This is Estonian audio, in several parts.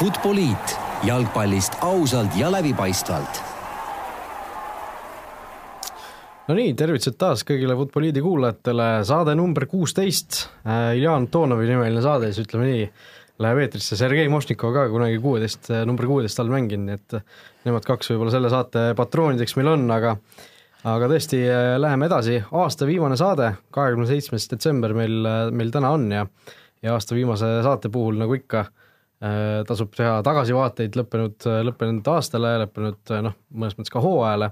Futboliit. Jalgpallist ausalt ja läbipaistvalt. no nii, tervitused taas kõigile Futboliidi kuulajatele, saade number kuusteist, Iljan Tonovi nimeline saade, siis ütleme nii, läheb eetrisse, Sergei Mošnikov ka kunagi kuueteist, number kuueteist all mänginud, nii et nemad kaks võib-olla selle saate patroonideks meil on, aga aga tõesti, läheme edasi, aasta viimane saade, kahekümne seitsmes detsember meil, meil täna on ja ja aasta viimase saate puhul, nagu ikka, Äh, tasub teha tagasivaateid lõppenud, lõppenud aastale, lõppenud noh, mõnes mõttes ka hooajale.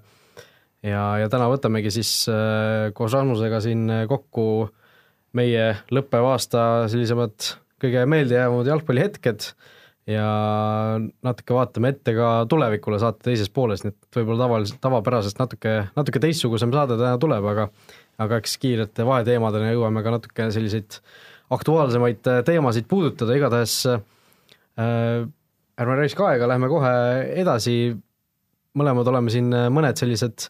ja, ja täna võtamegi siis äh, koos Rasmusega siin kokku meie lõppeva aasta sellisemad kõige meeldejäävamad jalgpallihetked ja natuke vaatame ette ka tulevikule saate teises pooles, nii et võib-olla tavaliselt, tavapärasest natuke, natuke teistsugusem saade täna tuleb, aga aga eks kiirete vaheteemadena jõuame ka natuke selliseid aktuaalsemaid teemasid puudutada, igatahes äh, Äh, ärme raiska aega, lähme kohe edasi, mõlemad oleme siin äh, mõned sellised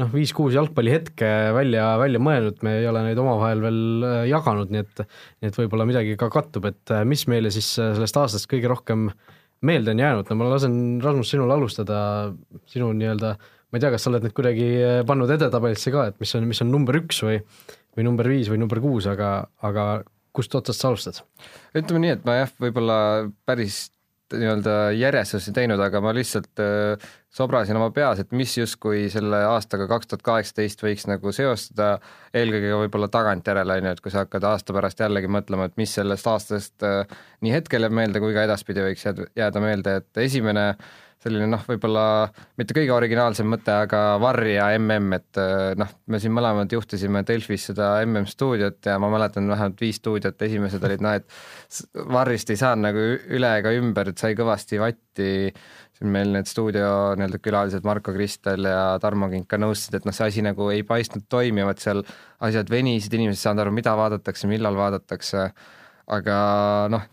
noh, viis-kuus jalgpallihetke välja, välja mõelnud, me ei ole neid omavahel veel äh, jaganud, nii et nii et võib-olla midagi ka kattub, et mis meile siis sellest aastast kõige rohkem meelde on jäänud, no ma lasen, Rasmus, sinul alustada, sinu nii-öelda, ma ei tea, kas sa oled nüüd kuidagi pannud edetabelisse ka, et mis on, mis on number üks või või number viis või number kuus, aga, aga kust otsast sa alustad? ütleme nii, et ma jah, võib-olla päris nii-öelda järjestusi teinud, aga ma lihtsalt äh, sobrasin oma peas, et mis justkui selle aastaga kaks tuhat kaheksateist võiks nagu seostada, eelkõige võib-olla tagantjärele, on ju, et kui sa hakkad aasta pärast jällegi mõtlema, et mis sellest aastast äh, nii hetkel jääb meelde kui ka edaspidi võiks jääda, meelde, et esimene äh, selline noh, võib-olla mitte kõige originaalsem mõte, aga Varr ja mm, et äh, noh, me siin mõlemad juhtisime Delfis seda mm stuudiot ja ma mäletan vähemalt viis stuudiot, esimesed olid noh, et Varrist ei saanud nagu üle ega ümber, et sai kõvasti vatti, siin meil need stuudio nii-öelda külalised Marko Kristel ja Tarmo Kink ka nõustusid, et noh, see asi nagu ei paistnud toimivat seal, asjad venisid, inimesed ei saanud aru, mida vaadatakse, millal vaadatakse, aga noh,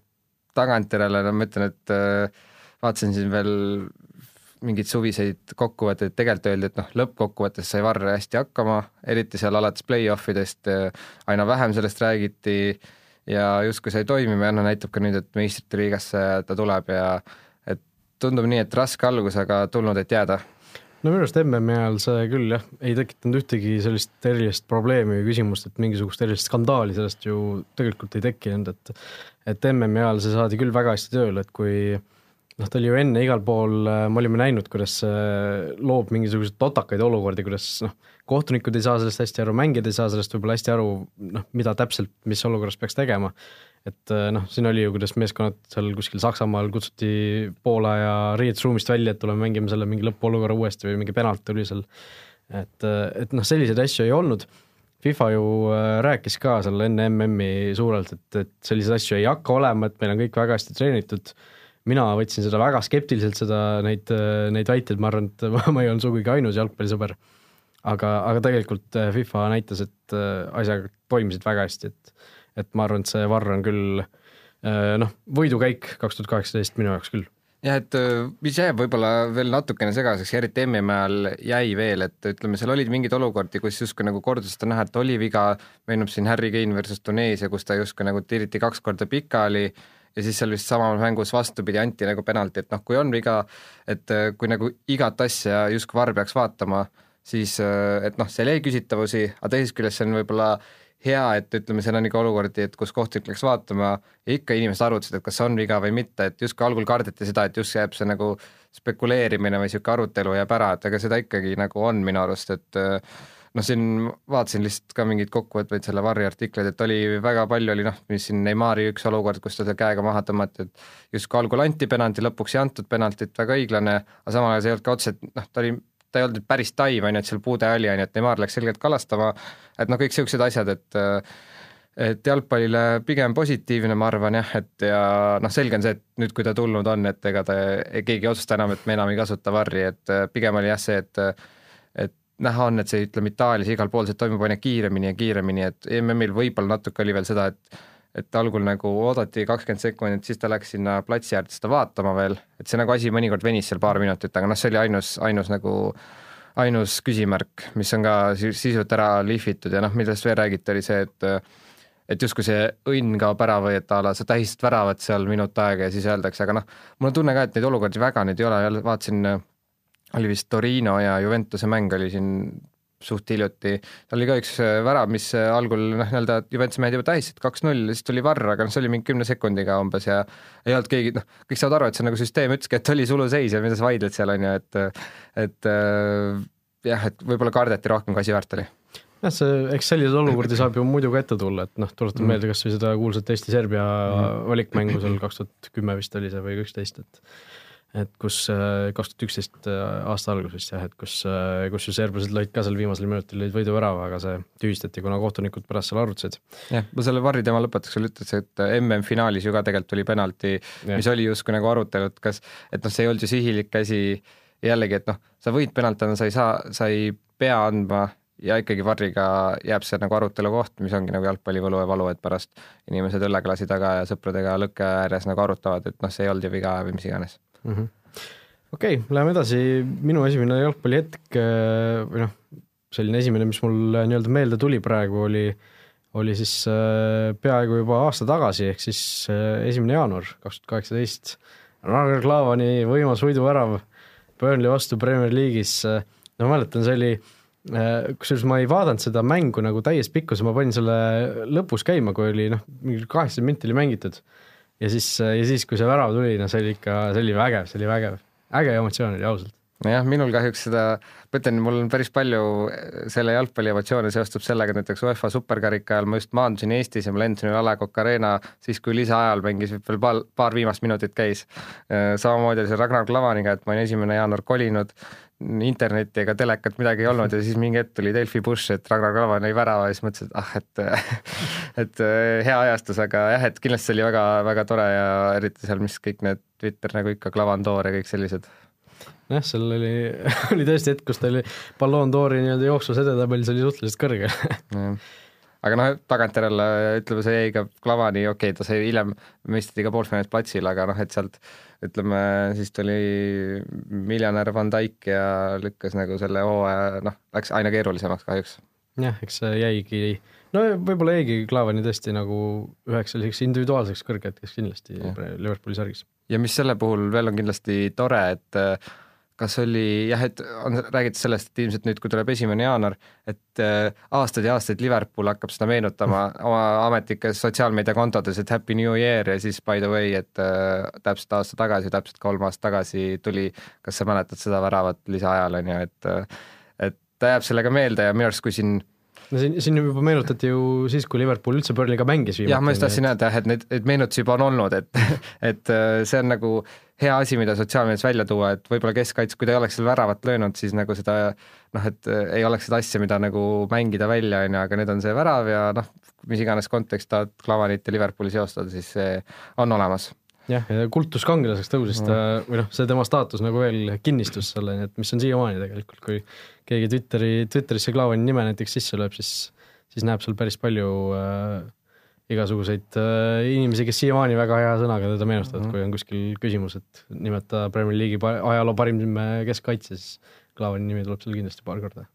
tagantjärele no ma ütlen, et äh, vaatasin siin veel mingeid suviseid kokkuvõtteid, tegelikult öeldi, et noh, lõppkokkuvõttes sai Varre hästi hakkama, eriti seal alates play-off idest aina vähem sellest räägiti ja justkui sai toimima ja noh, näitab ka nüüd, et meistrite liigasse ta tuleb ja et tundub nii, et raske algus, aga tulnud, et jääda. no minu arust MM-i ajal see küll jah, ei tekitanud ühtegi sellist erilist probleemi või küsimust, et mingisugust erilist skandaali sellest ju tegelikult ei tekkinud, et et MM-i ajal see saadi küll väga hästi tööle, et kui noh, ta oli ju enne igal pool, äh, me olime näinud, kuidas see loob mingisuguseid totakaid olukordi, kuidas noh, kohtunikud ei saa sellest hästi aru, mängijad ei saa sellest võib-olla hästi aru, noh, mida täpselt, mis olukorras peaks tegema. et äh, noh, siin oli ju, kuidas meeskonnad seal kuskil Saksamaal kutsuti Poola ja riietusruumist välja, et tuleme mängime selle mingi lõpuolukorra uuesti või mingi penalt tuli seal. et, äh, et noh, selliseid asju ei olnud FIFA ju rääkis ka seal enne MM-i suurelt, et, et selliseid asju ei hakka olema, et meil on kõik väga hästi treenitud mina võtsin seda väga skeptiliselt, seda, neid, neid väiteid, ma arvan, et ma ei olnud sugugi ainus jalgpallisõber. aga, aga tegelikult äh, FIFA näitas, et äh, asjad toimisid väga hästi, et, et ma arvan, et see Varr on küll äh, noh, võidukäik kaks tuhat kaheksateist minu jaoks küll jah, et mis jääb võib-olla veel natukene segaseks, eriti MM-i ajal jäi veel, et ütleme, seal olid mingeid olukordi, kus justkui nagu kordusest on näha, et oli viga, meenub siin Harry Kane versus Tuneesia, kus ta justkui nagu tiriti kaks korda pikali ja siis seal vist samas mängus vastupidi anti nagu penalti, et noh, kui on viga, et äh, kui nagu igat asja justkui VAR peaks vaatama, siis äh, et noh, seal jäi küsitavusi, aga teisest küljest see on võib-olla hea, et ütleme, seal on ikka olukordi, et kus kohtunik läks vaatama ja ikka inimesed arutasid, et kas see on viga või mitte, et justkui algul kardeti seda, et just jääb see nagu spekuleerimine või niisugune arutelu jääb ära, et aga seda ikkagi nagu on minu arust, et äh, noh, siin vaatasin lihtsalt ka mingeid kokkuvõtteid selle Varri artikleid, et oli väga palju oli noh, mis siin Neimari üks olukord, kus ta seal käega maha tõmmati, et justkui algul anti penalti, lõpuks ei antud penaltit, väga õiglane, aga samal ajal see ei olnud ka otseselt noh, ta oli ta ei olnud päris taim, on ju, et seal puude oli, on ju, et Neimar läks selgelt kalastama, et noh, kõik niisugused asjad, et et jalgpallile pigem positiivne, ma arvan jah, et ja noh, selge on see, et nüüd, kui ta tulnud on, et ega ta, keegi ei otsusta enam, et me enam ei kasuta varri, et pigem oli jah see, et näha on, et see, ütleme Itaalias igal pool see toimub aina kiiremini ja kiiremini, et MM-il võib-olla natuke oli veel seda, et et algul nagu oodati kakskümmend sekundit, siis ta läks sinna platsi äärde seda vaatama veel, et see nagu asi mõnikord venis seal paar minutit, aga noh, see oli ainus, ainus nagu ainus küsimärk, mis on ka sisult ära lihvitud. Ja noh, millest veel räägiti, oli see, et et justkui see õnn kaob ära või et a la sa tähistad väravat seal minut aega ja siis öeldakse, aga noh, mul on tunne ka, et neid olukordi väga nüüd ei ole, jälle vaatasin, oli vist Torino ja Juventuse mäng oli siin suht hiljuti, tal oli ka üks värav, mis algul noh, nii-öelda Juventuse mehed juba tähistasid kaks-null, siis tuli varr, aga noh, see oli mingi kümne sekundiga umbes ja ei olnud keegi, noh, kõik saavad aru, et see nagu süsteem ütleski, et oli suluseis ja mida sa vaidled seal, on ju, et et jah, et võib-olla kardeti rohkem, kui asi väärt oli jah, see, eks selliseid olukordi saab ju muidu ka ette tulla, et noh, tuletan mm. meelde kas või seda kuulsat Eesti-Serbia mm. valikmängu seal kaks tuhat kümme vist oli see või üksteist, et et kus äh, kaks tuhat üksteist äh, aasta algus vist jah, et kus, äh, kus ju serblased lõid ka seal viimasel minutil lõid võiduvärava, aga see tühistati, kuna kohtunikud pärast seal arutasid. jah, ma selle Varri teema lõpetuseks veel ütleks, et MM-finaalis ju ka tegelikult tuli penalti, mis oli justkui nagu arutelu, et kas, et noh, see ei olnud ju sihilik käsi, jällegi, et noh, sa võid penalti anda, sa ei saa, sa ei pea andma ja ikkagi Varriga jääb see nagu arutelu koht, mis ongi nagu jalgpalli võlu ja valu, et pärast inimesed õlleklaasi taga ja sõpradega lõkke ääres nagu arutavad, et noh, see ei olnud ju viga või mis iganes mm -hmm.. okei okay,, läheme edasi, minu esimene jalgpallihetk äh, või noh, selline esimene, mis mul äh, nii-öelda meelde tuli praegu, oli oli siis äh, peaaegu juba aasta tagasi, ehk siis esimene jaanuar kaks tuhat kaheksateist. Ragnar Klavani võimas võiduvärav Burnley vastu Premier League'is, no ma mäletan, see oli kusjuures ma ei vaadanud seda mängu nagu täies pikkuse, ma panin selle lõpus käima, kui oli noh, mingi kaheksakümmend minti oli mängitud ja siis, ja siis, kui see värav tuli, no see oli ikka, see oli vägev, see oli vägev, äge emotsioon oli ausalt nojah, minul kahjuks seda, ma ütlen, mul on päris palju selle jalgpalli emotsioone seostub sellega, et näiteks UEFA superkarika ajal ma just maandusin Eestis ja ma lendasin üle A Le Coq Arena, siis kui lisaajal mängis veel paar, paar viimast minutit käis. samamoodi oli see Ragnar Klavaniga, et ma olin esimene jaanuar kolinud, internetti ega telekat midagi ei olnud ja siis mingi hetk tuli Delfi push, et Ragnar Klavan lõi värava ja siis mõtlesin, et ah, et et äh, hea ajastus, aga jah, et kindlasti see oli väga-väga tore ja eriti seal, mis kõik need Twitter nagu ikka, Klavandoor ja kõik sellised. Jah, seal oli, oli tõesti hetk, kus ta oli Ballon d'Ori nii-öelda jooksus edetabelis oli suhteliselt kõrge aga noh, tagantjärele ütleme, see jäi ka Klavani, okei okay,, ta sai hiljem mõisteti ka poolfinaalis platsil, aga noh, et sealt ütleme, siis tuli miljonär Van Dijk ja lükkas nagu selle hooaja, noh, läks aina keerulisemaks kahjuks. jah, eks see jäigi, no võib-olla jäigi Klavani tõesti nagu üheks selliseks individuaalseks kõrghetkeks kindlasti. Liverpooli sargis. ja mis selle puhul veel on kindlasti tore, et kas oli jah, et on räägitud sellest, et ilmselt nüüd, kui tuleb esimene jaanuar, et äh, aastaid ja aastaid Liverpool hakkab seda meenutama oma ametlikes sotsiaalmeediakontodes, et Happy New Year ja siis by the way, et äh, täpselt aasta tagasi, täpselt kolm aastat tagasi tuli, kas sa mäletad seda väravat lisaajal, on ju, et äh, et ta jääb sellega meelde ja minu arust, kui siin no siin, siin juba meenutati ju siis, kui Liverpool üldse Burnley'ga mängis viimati. jah, ma just tahtsin öelda jah, et neid, et meenutusi juba on olnud, et et äh, see on nagu hea asi, mida sotsiaalmeedias välja tuua, et võib-olla keskkaitse, kui ta ei oleks seal väravat löönud, siis nagu seda noh, et äh, ei oleks seda asja, mida nagu mängida välja, on ju, aga nüüd on see värav ja noh, mis iganes kontekst tahad Klavanit ja Liverpooli seostada, siis see on olemas jah, ja kultuskangelaseks tõusis ta mm. või noh, see tema staatus nagu veel kinnistus selleni, et mis on siiamaani tegelikult, kui keegi Twitteri, Twitterisse Klaavani nime näiteks sisse lööb, siis, siis näeb seal päris palju äh, igasuguseid äh, inimesi, kes siiamaani väga hea sõnaga teda meenutavad mm, -hmm. kui on kuskil küsimus, et nimeta Premier League'i ajaloo parim keskkaitse, siis Klaavani nimi tuleb seal kindlasti paar korda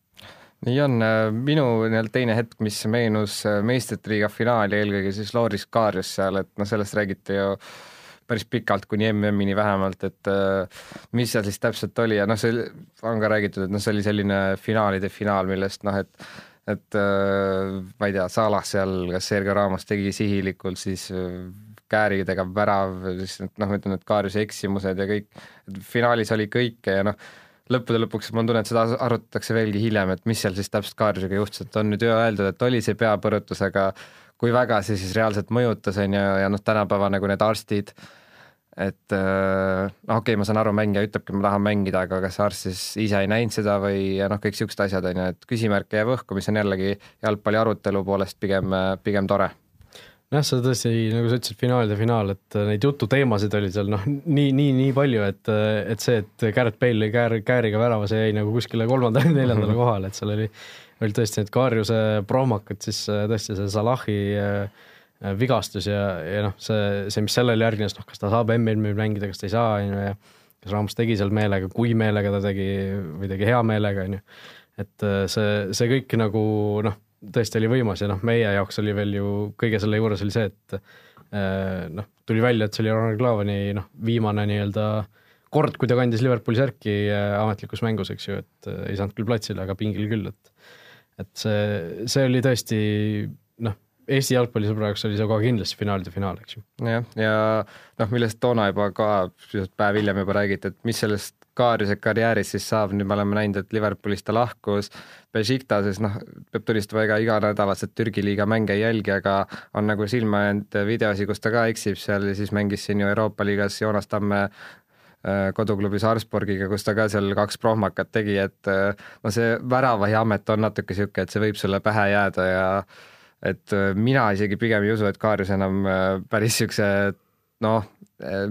nii on, äh, minu nii-öelda teine hetk, mis meenus äh, meistrite liiga finaali, eelkõige siis Loris Karius seal, et noh, sellest räägiti ju päris pikalt, kuni MM-ini vähemalt, et äh, mis seal siis täpselt oli ja noh, see on ka räägitud, et noh, see oli selline finaalide finaal, millest noh, et et äh, ma ei tea, Salah seal, kas Sergei Ramos tegi sihilikult siis äh, kääridega värav, siis noh, ma ütlen, et Kaarjuse eksimused ja kõik, finaalis oli kõike ja noh, lõppude lõpuks ma tunnen, et seda arutatakse veelgi hiljem, et mis seal siis täpselt Kaarjusega juhtus, et on nüüd öeldud, et oli see peapõrutus, aga kui väga see siis reaalselt mõjutas, on ju, ja noh, tänapäeva nagu need arstid, et äh, noh, okei okay,, ma saan aru, mängija ütlebki, ma tahan mängida, aga kas arst siis ise ei näinud seda või ja noh, kõik niisugused asjad, on ju, et küsimärke jääb õhku, mis on jällegi jalgpalli arutelu poolest pigem, pigem tore. Nojah, see tõesti, nagu sa ütlesid, finaalide finaal, et neid jututeemasid oli seal noh, nii, nii, nii palju, et, et see, et Garrett Bale lõi käär, kääriga värava, see jäi nagu kuskile kolmandale, neljandale kohale, et seal oli olid tõesti need Kaarjuse prohmakad, siis äh, tõesti see Salahi äh, vigastus ja, ja noh, see, see, mis sellele järgnes, noh, kas ta saab MM-il mängida, kas ta ei saa, on ju, ja kas Ramos tegi seal meelega, kui meelega ta tegi või tegi hea meelega, on ju. et äh, see, see kõik nagu noh, tõesti oli võimas ja noh, meie jaoks oli veel ju kõige selle juures oli see, et äh, noh, tuli välja, et see oli Ronald Clavani noh, viimane nii-öelda kord, kui ta kandis Liverpooli särki äh, ametlikus mängus, eks ju, et äh, ei saanud küll platsile, aga pingil küll, et et see, see oli tõesti noh, Eesti jalgpallisõbra jaoks oli see kohe kindlasti finaalide finaal, eks ju. jah, ja noh, millest toona juba ka päev hiljem juba räägiti, et mis sellest Kaariuse karjäärist siis saab, nüüd me oleme näinud, et Liverpoolist ta lahkus, Besiktases noh, peab tunnistama, ega iganädalaselt Türgi liiga mänge ei jälgi, aga on nagu silma jäänud videosi, kus ta ka eksib seal ja siis mängis siin ju Euroopa liigas Joonas Tamme äh, koduklubi Sarpsborgiga, kus ta ka seal kaks prohmakat tegi, et äh, no see väravahi amet on natuke niisugune, et see võib sulle pähe jääda ja et äh, mina isegi pigem ei usu, et Kaarjus enam päris niisuguse noh,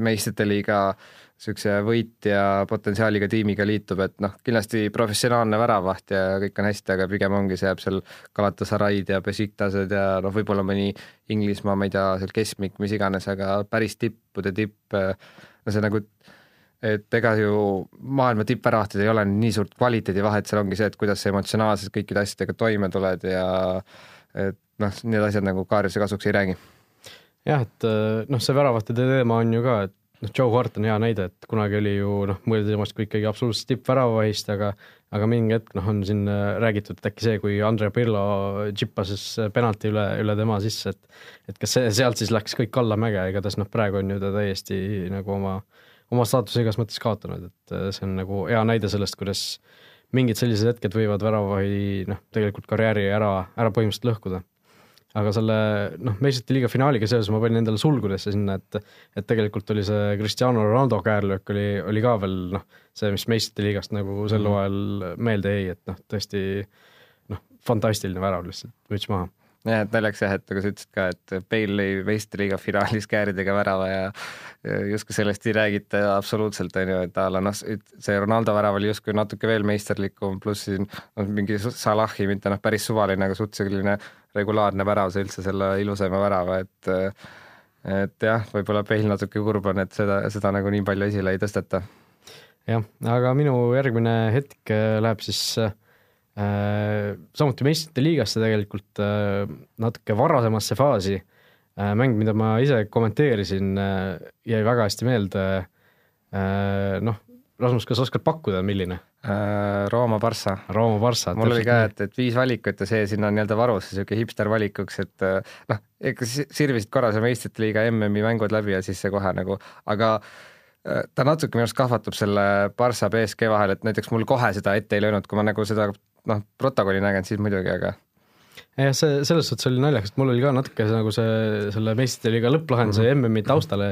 meistrite liiga äh, niisuguse võitja potentsiaaliga tiimiga liitub, et noh, kindlasti professionaalne väravaht ja kõik on hästi, aga pigem ongi, see jääb seal Galatasaraid ja Besiktased ja noh, võib-olla mõni Inglismaa, ma ei tea, seal keskmik, mis iganes, aga päris tippude tipp, no see nagu et ega ju maailma tippväravatid ei ole nii suurt kvaliteedivahet, seal ongi see, et kuidas sa emotsionaalselt kõikide asjadega toime tuled ja et noh, need asjad nagu Kaarjuse kasuks ei räägi. jah, et noh, see väravate teema on ju ka, et noh, Joe Hart on hea näide, et kunagi oli ju noh, mõeldi temast kui ikkagi absoluutselt tippväravahist, aga aga mingi hetk noh, on siin äh, räägitud, et äkki see, kui Andre Pirlo džippases penalti üle, üle tema sisse, et et kas see, sealt siis läks kõik allamäge, igatahes noh, praegu on ju ta täiesti nagu oma, oma staatuse igas mõttes kaotanud, et äh, see on nagu hea näide sellest, kuidas mingid sellised hetked võivad väravahi noh, tegelikult karjääri ära, ära põhimõtteliselt lõhkuda aga selle noh, meistrite liiga finaaliga seoses ma panin endale sulgudesse sinna, et et tegelikult oli see Cristiano Ronaldo käärlöök oli, oli ka veel noh, see, mis meistrite liigast nagu sel mhm. hooajal meelde jäi, et noh, tõesti noh, fantastiline värav lihtsalt, müts maha jah, et naljakas jah, et nagu sa ütlesid ka, et Bale lõi meistriliiga finaalis kääridega värava ja justkui sellest ei räägita absoluutselt, on ju, et a la noh, see Ronaldo värav oli justkui natuke veel meisterlikum, pluss siin on mingi Salahi, mitte noh, päris suvaline, aga suht selline regulaarne värav, see üldse selle ilusama värava, et et jah, võib-olla Bale natuke kurb on, et seda, seda nagu nii palju esile ei tõsteta. jah, aga minu järgmine hetk läheb siis äh, Äh, samuti meistrite liigasse tegelikult äh, natuke varasemasse faasi. Äh, mäng, mida ma ise kommenteerisin, jäi väga hästi meelde. noh, Rasmus, kas oskad pakkuda, milline? Rooma Barssa. Rooma Barssa. mul oli ka, et, et viis valikut ja see sinna nii-öelda varus, niisugune hipster valikuks, et noh, ikka sirvisid korra see meistrite liiga MM-i mängud läbi ja siis see kohe nagu, aga ta natuke minu arust kahvatab selle Barssa BSG vahel, et näiteks mul kohe seda ette ei löönud, kui ma nagu seda noh, protokolli näinud, siis muidugi, aga jah, see selles suhtes oli naljakas, et mul oli ka natuke see, nagu see, selle meistrite liiga lõpplahenduse mm -hmm. MM-i taustale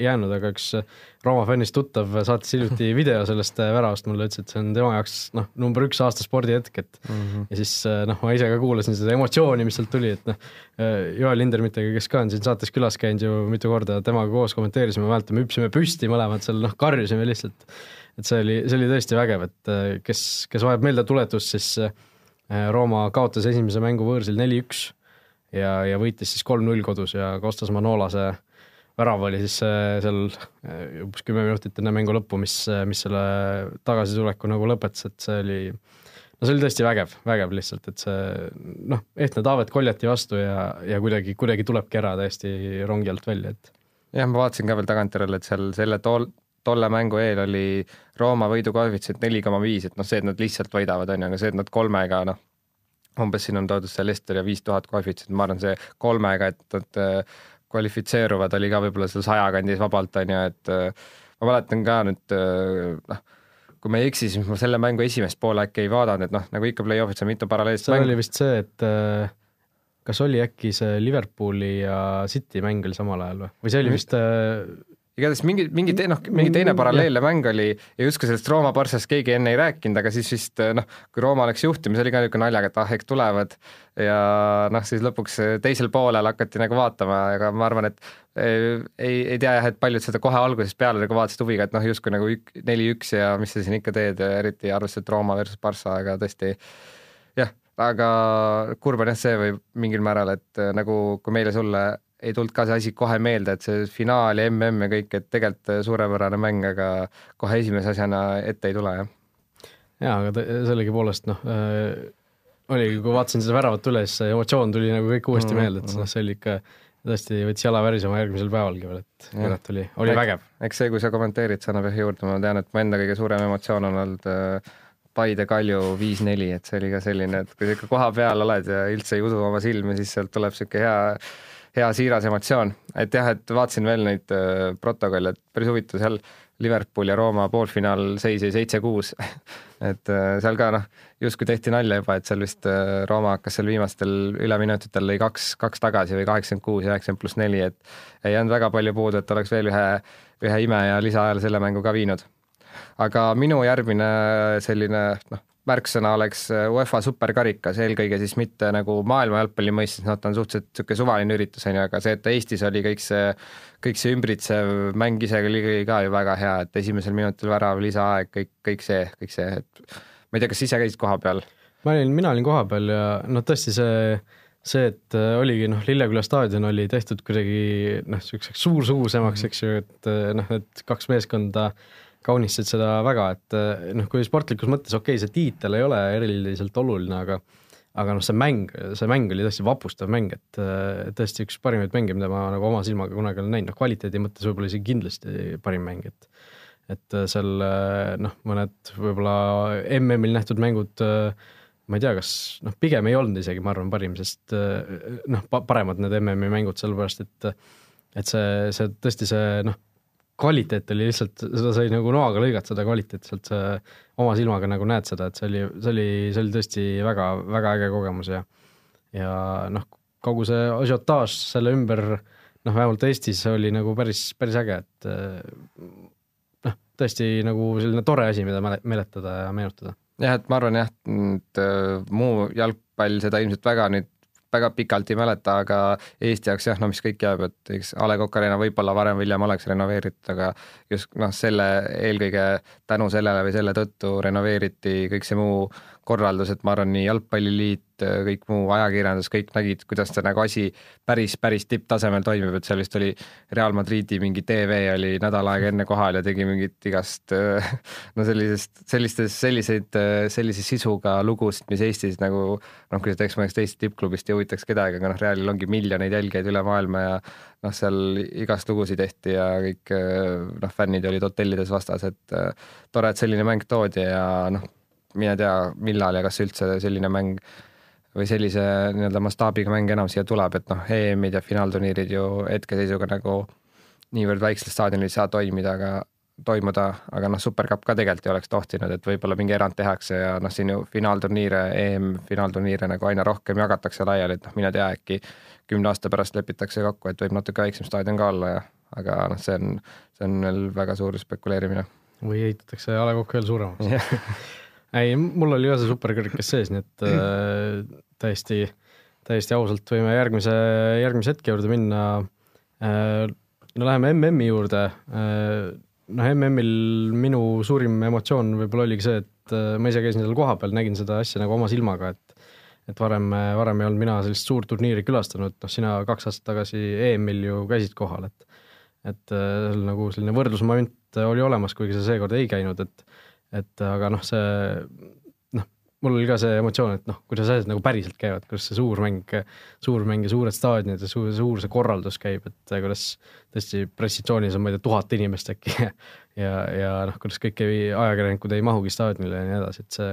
jäänud, aga üks Rooma fännist tuttav saatis hiljuti video sellest väravast mulle, ütles, et see on tema jaoks noh, number üks aasta spordihetk, et mm -hmm. ja siis noh, ma ise ka kuulasin seda emotsiooni, mis sealt tuli, et noh, Joel Lindermittega, kes ka on siin saates külas käinud ju mitu korda, temaga koos kommenteerisime, mäletan, me hüppasime püsti mõlemad seal, noh, karjusime lihtsalt et see oli, see oli tõesti vägev, et äh, kes, kes vajab meeldetuletust, siis äh, Rooma kaotas esimese mängu võõrsil neli-üks ja, ja võitis siis kolm-null kodus ja Kostas Manolase värav oli siis äh, seal umbes kümme minutit enne mängu lõppu, mis, mis selle tagasituleku nagu lõpetas, et see oli no see oli tõesti vägev, vägev lihtsalt, et see noh, ehtne Taavet koljati vastu ja, ja kuidagi, kuidagi tulebki ära täiesti rongi alt välja, et jah, ma vaatasin ka veel tagantjärele, et seal selle tool, tolle mängu eel oli Rooma võidukoefitsient neli koma viis, et noh, see, et nad lihtsalt võidavad, on ju, aga see, et nad kolmega noh, umbes siin on toodud see Lester ja viis tuhat koefitsient, ma arvan, see kolmega, et nad äh, kvalifitseeruvad, oli ka võib-olla seal saja kandis vabalt, on ju, et äh, ma mäletan ka nüüd äh, noh, kui ma ei eksi, siis ma selle mängu esimest poole äkki ei vaadanud, et noh, nagu ikka play-off'is on mitu paralleelset mängu. see oli vist see, et kas oli äkki see Liverpooli ja City mäng oli samal ajal või, või see oli vist igatahes mingi, mingi te-, noh, mingi teine paralleelne mäng oli ja justkui sellest Rooma Barssast keegi enne ei rääkinud, aga siis vist noh, kui Rooma läks juhtima, see oli ka niisugune naljaga, et ah, eks tulevad. Ja noh, siis lõpuks teisel poolel hakati nagu vaatama, aga ma arvan, et ei, ei tea jah, et paljud seda kohe algusest peale nagu vaatasid huviga, et noh, justkui nagu ük, neli-üks ja mis sa siin ikka teed, eriti arvestades, et Rooma versus Barssa, aga tõesti jah, aga kurb on jah see või mingil määral, et nagu kui meile sulle ei tulnud ka see asi kohe meelde, et see finaal ja mm ja kõik, et tegelikult suurepärane mäng, aga kohe esimese asjana ette ei tule, jah. jaa, aga sellegipoolest noh äh,, oligi, kui vaatasin seda väravat üle, siis see emotsioon tuli nagu kõik uuesti Mm, meelde, et noh, see oli ikka tõesti võttis jala värisema järgmisel päevalgi veel, et kurat oli, oli vägev. eks see, kui sa kommenteerid, see annab jah juurde, ma tean, et mu enda kõige suurem emotsioon on olnud äh, Paide Kalju viis-neli, et see oli ka selline, et kui sa ikka koha peal oled ja üldse ei usu oma silmi, siis sealt tuleb niisugune hea, hea siiras emotsioon. et jah, et vaatasin veel neid äh, protokolle, et päris huvitav, seal Liverpool ja Rooma poolfinaal seis jäi seitse-kuus. et äh, seal ka noh, justkui tehti nalja juba, et seal vist äh, Rooma hakkas seal viimastel üleminutitel lõi kaks, kaks tagasi või kaheksakümmend kuus üheksakümmend pluss neli, et ei jäänud väga palju puudu, et oleks veel ühe, ühe ime ja lisaajal selle mängu ka viinud. aga minu järgmine selline noh, märksõna oleks UEFA superkarikas, eelkõige siis mitte nagu maailma jalgpalli mõistes, noh, ta on suhteliselt niisugune suvaline üritus, on ju, aga see, et Eestis oli kõik see, kõik see ümbritsev mäng ise oli ka ju väga hea, et esimesel minutil värav, lisaaeg, kõik, kõik see, kõik see, et ma ei tea, kas ise käisid koha peal? ma olin, mina olin kohapeal ja noh, tõesti see, see, et äh, oligi noh, Lilleküla staadion oli tehtud kuidagi noh, niisuguseks suursugusemaks, eks ju, et äh, noh, et kaks meeskonda kaunistasid seda väga, et äh, noh, kui sportlikus mõttes okei okay,, see tiitel ei ole eriliselt oluline, aga aga noh, see mäng, see mäng oli tõesti vapustav mäng, et äh, tõesti üks parimaid mänge, mida ma nagu oma silmaga kunagi olen näinud, noh kvaliteedi mõttes võib-olla isegi kindlasti parim mäng, et et äh, seal noh, mõned võib-olla MM-il nähtud mängud ma ei tea, kas noh, pigem ei olnud isegi, ma arvan, parim, sest noh, paremad need MM-i mängud, sellepärast et et see, see tõesti see noh, kvaliteet oli lihtsalt, seda sai nagu noaga lõigata, seda kvaliteeti sealt sa oma silmaga nagu näed seda, et see oli, see oli, see oli tõesti väga, väga äge kogemus ja ja noh, kogu see asiotaaž selle ümber, noh, vähemalt Eestis oli nagu päris, päris äge, et noh, tõesti nagu selline tore asi, mida mäle-, mäletada ja meenutada. Jah, et ma arvan jah, et äh, muu jalgpall seda ilmselt väga nüüd väga pikalt ei mäleta, aga Eesti jaoks jah, no mis kõik jääb, et eks A Le Coq Arena võib-olla varem või hiljem oleks renoveeritud, aga just noh, selle eelkõige tänu sellele või selle tõttu renoveeriti kõik see muu korraldus, et ma arvan, nii Jalgpalliliit, kõik muu ajakirjandus, kõik nägid, kuidas see nagu asi päris, päris tipptasemel toimib, et seal vist oli Real Madridi mingi tv oli nädal aega enne kohal ja tegi mingit igast no sellisest, sellistes, selliseid, sellise sisuga lugusid, mis Eestis nagu noh, kui teeks mõnest teisest tippklubist ei huvitaks kedagi, aga noh, Realil ongi miljoneid jälgijaid üle maailma ja noh, seal igast lugusid tehti ja kõik noh, fännid olid hotellides vastas, et tore, et selline mäng toodi ja noh, mine tea, millal ja kas üldse selline mäng või sellise nii-öelda mastaabiga mäng enam siia tuleb, et noh, EM-id ja finaalturniirid ju hetkeseisuga nagu niivõrd väiksel staadionil ei saa toimida, aga toimuda, aga noh, supercup ka tegelikult ei oleks tohtinud, et võib-olla mingi erand tehakse ja noh, siin ju finaalturniire, EM-finaalturniire nagu aina rohkem jagatakse laiali, et noh, mine tea, äkki kümne aasta pärast lepitakse kokku, et võib natuke väiksem staadion ka olla ja aga noh, see on, see on veel väga suur spekuleerimine. või ehitatakse A Le Coq veel suuremaks ei, mul oli ka see superkõrgkas sees, nii et äh, täiesti, täiesti ausalt võime järgmise, järgmise hetke juurde minna äh,. no läheme MM-i juurde äh,. noh, MM-il minu suurim emotsioon võib-olla oligi see, et äh, ma ise käisin seal kohapeal, nägin seda asja nagu oma silmaga, et et varem, varem ei olnud mina sellist suurt turniiri külastanud, noh sina kaks aastat tagasi EM-il ju käisid kohal, et et äh, nagu selline võrdlusmoment oli olemas, kuigi sa seekord ei käinud, et et aga noh, see noh, mul oli ka see emotsioon, et noh, kuidas asjad nagu päriselt käivad, kuidas see suur mäng, suur mäng ja suured staadionid ja suur, suur see korraldus käib, et kuidas tõesti pressitsoonis on, ma ei tea, tuhat inimest äkki ja, ja noh, kuidas kõik ei, ajakirjanikud ei mahugi staadionile ja nii edasi, et see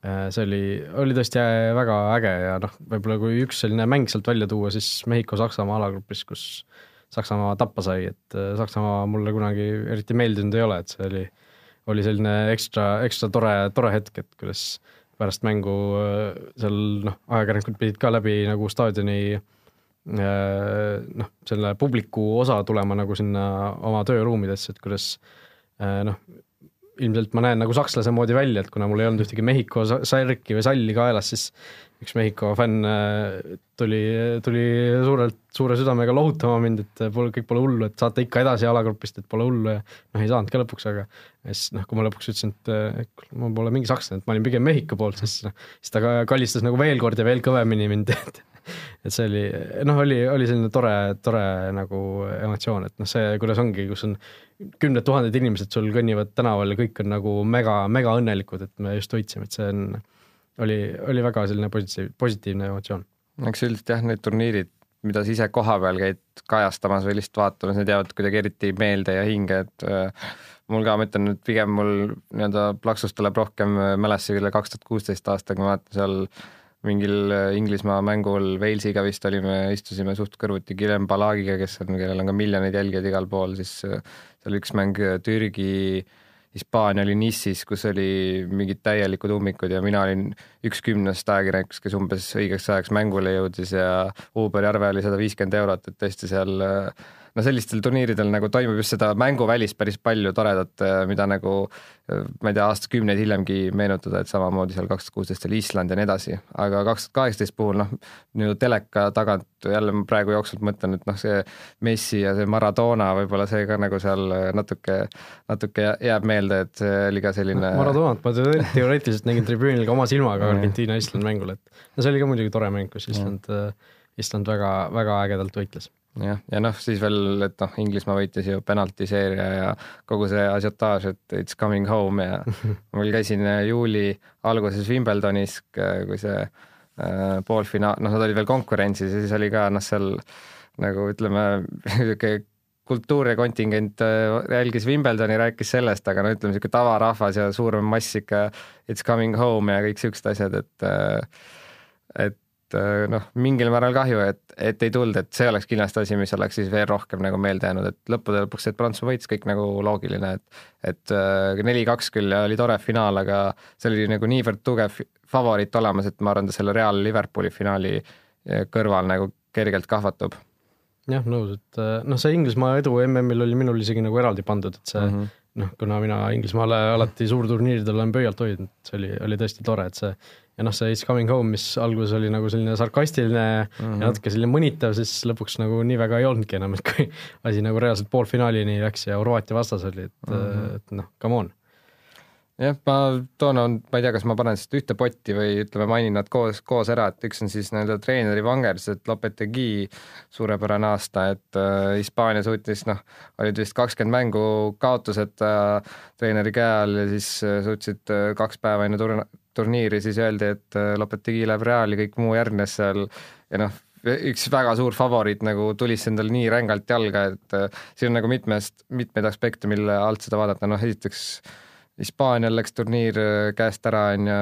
see oli, oli tõesti väga äge ja noh, võib-olla kui üks selline mäng sealt välja tuua, siis Mehhiko-Saksamaa alagrupis, kus Saksamaa tappa sai, et Saksamaa mulle kunagi eriti meeldinud ei ole, et see oli oli selline ekstra, ekstra tore, tore hetk, et kuidas pärast mängu seal noh, ajakirjanikud pidid ka läbi nagu staadioni noh, selle publiku osa tulema nagu sinna oma tööruumidesse, et kuidas noh, ilmselt ma näen nagu sakslase moodi välja, et kuna mul ei olnud ühtegi Mehhiko särki või salli kaelas, siis üks Mehhiko fänn tuli, tuli suurelt, suure südamega lohutama mind, et pole, kõik pole hullu, et saate ikka edasi alagrupist, et pole hullu ja noh, ei saanud ka lõpuks, aga siis noh, kui ma lõpuks ütlesin, et ma pole mingi sakslane, et ma olin pigem Mehhiko poolt, siis noh, siis ta kallistas nagu veel kord ja veel kõvemini mind, et et see oli, noh, oli, oli selline tore, tore nagu emotsioon, et noh, see, kuidas ongi, kus on kümned tuhanded inimesed sul kõnnivad tänaval ja kõik on nagu mega, mega õnnelikud, et me just võitsime, et see on, oli, oli väga selline positiiv, positiivne emotsioon. eks üldiselt jah, need turniirid, mida sa ise kohapeal käid kajastamas või lihtsalt vaatamas, need jäävad kuidagi eriti meelde ja hinge, et äh, mul ka, ma ütlen, et pigem mul nii-öelda plaksust tuleb rohkem mälestusi küll kaks tuhat kuusteist aastaga, ma vaatan seal mingil Inglismaa mängul Walesiga vist olime, istusime suht kõrvuti Guillem Balagiga, kes on, kellel on ka miljoneid jälgijaid igal pool, siis seal üks mäng Türgi äh, Hispaania oli Nissis, kus oli mingid täielikud ummikud ja mina olin üks kümnest ajakirjanikust, kes umbes õigeks ajaks mängule jõudis ja Uberi arve oli sada viiskümmend eurot, et tõesti seal no sellistel turniiridel nagu toimub just seda mänguvälist päris palju toredat, äh, mida nagu äh, ma ei tea, aastakümneid hiljemgi meenutada, et samamoodi seal kaks tuhat kuusteist oli Island ja nii edasi, aga kaks tuhat kaheksateist puhul noh, nii-öelda teleka tagant jälle ma praegu jooksvalt mõtlen, et noh, see Messi ja see Maradona, võib-olla see ka nagu seal natuke, natuke jääb meelde, et see oli ka selline Maradonat ma teoreetiliselt nägin tribüünil ka oma silmaga Argentiina-Island mängul, et no see oli ka muidugi tore mäng, kus Island, äh, Island väga, väga ägedalt võitles jah, ja noh, siis veel, et noh, Inglismaa võitis ju penaltiseeria ja kogu see asiotaaž, et it's coming home ja veel käisin äh, juuli alguses Wimbledonis, kui see äh, poolfinaal, noh, nad olid veel konkurentsis ja siis oli ka noh, seal nagu ütleme, niisugune kultuur ja kontingent äh, jälgis Wimbledoni, rääkis sellest, aga no ütleme, niisugune tavarahvas ja suurem mass ikka it's coming home ja kõik niisugused asjad, et äh, et et äh, noh, mingil määral kahju, et, et ei tulnud, et see oleks kindlasti asi, mis oleks siis veel rohkem nagu meelde jäänud, et lõppude lõpuks, et Prantsusmaa võitis, kõik nagu loogiline, et et äh, neli-kaks küll ja oli tore finaal, aga see oli nagu niivõrd tugev favoriit olemas, et ma arvan, ta selle Real Liverpooli finaali äh, kõrval nagu kergelt kahvatub. jah, nõus, et noh, see Inglismaa edu MM-il oli minul isegi nagu eraldi pandud, et see mm -hmm noh, kuna mina Inglismaale alati suurturniiridel olen pöialt hoidnud, see oli, oli tõesti tore, et see ja noh, see It's coming home, mis alguses oli nagu selline sarkastiline mm -hmm. ja natuke selline mõnitav, siis lõpuks nagu nii väga ei olnudki enam, et kui asi nagu reaalselt poolfinaalini läks ja Horvaatia vastas oli, et mm, -hmm. et noh, come on jah, ma toona, ma ei tea, kas ma panen sellest ühte potti või ütleme, mainin nad koos, koos ära, et üks on siis nii-öelda treeneri vangerdus, et Lopetegi suurepärane aasta, et äh, Hispaania suutis noh, olid vist kakskümmend mängu kaotused äh, treeneri käe all ja siis äh, suutsid äh, kaks päeva enne turn-, turniiri, siis öeldi, et äh, Lopetegi läheb Reali, kõik muu järgnes seal ja noh, üks väga suur favoriit nagu tulis endal nii rängalt jalga, et äh, siin on nagu mitmest, mitmeid aspekte, mille alt seda vaadata, noh esiteks äh, Hispaanial läks turniir äh, käest ära, on ju,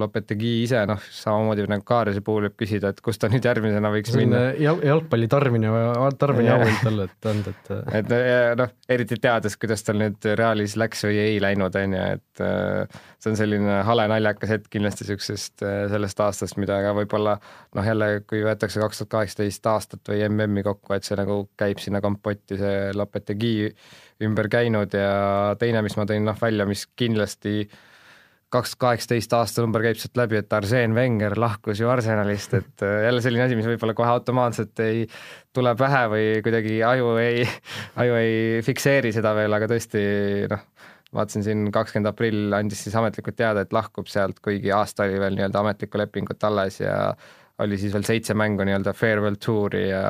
Lopetegi ise, noh, samamoodi nagu Kaarjase puhul võib küsida, et kus ta nüüd järgmisena võiks see minna. jalgpalli tarbimine, tarbimine auhind talle, et anda, et et noh, eriti teades, kuidas tal nüüd Realis läks või ei läinud, on ju, et äh, see on selline hale naljakas hetk kindlasti niisugusest äh, sellest aastast, mida ka võib-olla noh, jälle kui võetakse kaks tuhat kaheksateist aastat või MM-i kokku, et see nagu käib sinna kompotti, see Lopetegi ümber käinud ja teine, mis ma tõin noh välja, mis kindlasti kaks kaheksateist aasta number käib sealt läbi, et Arsene Wenger lahkus ju Arsenalist, et äh, jälle selline asi, mis võib-olla kohe automaatselt ei tule pähe või kuidagi aju ei, aju ei fikseeri seda veel, aga tõesti noh, vaatasin siin kakskümmend aprill andis siis ametlikult teada, et lahkub sealt, kuigi aasta oli veel nii-öelda ametlikku lepingut alles ja oli siis veel seitse mängu nii-öelda farewell tour'i ja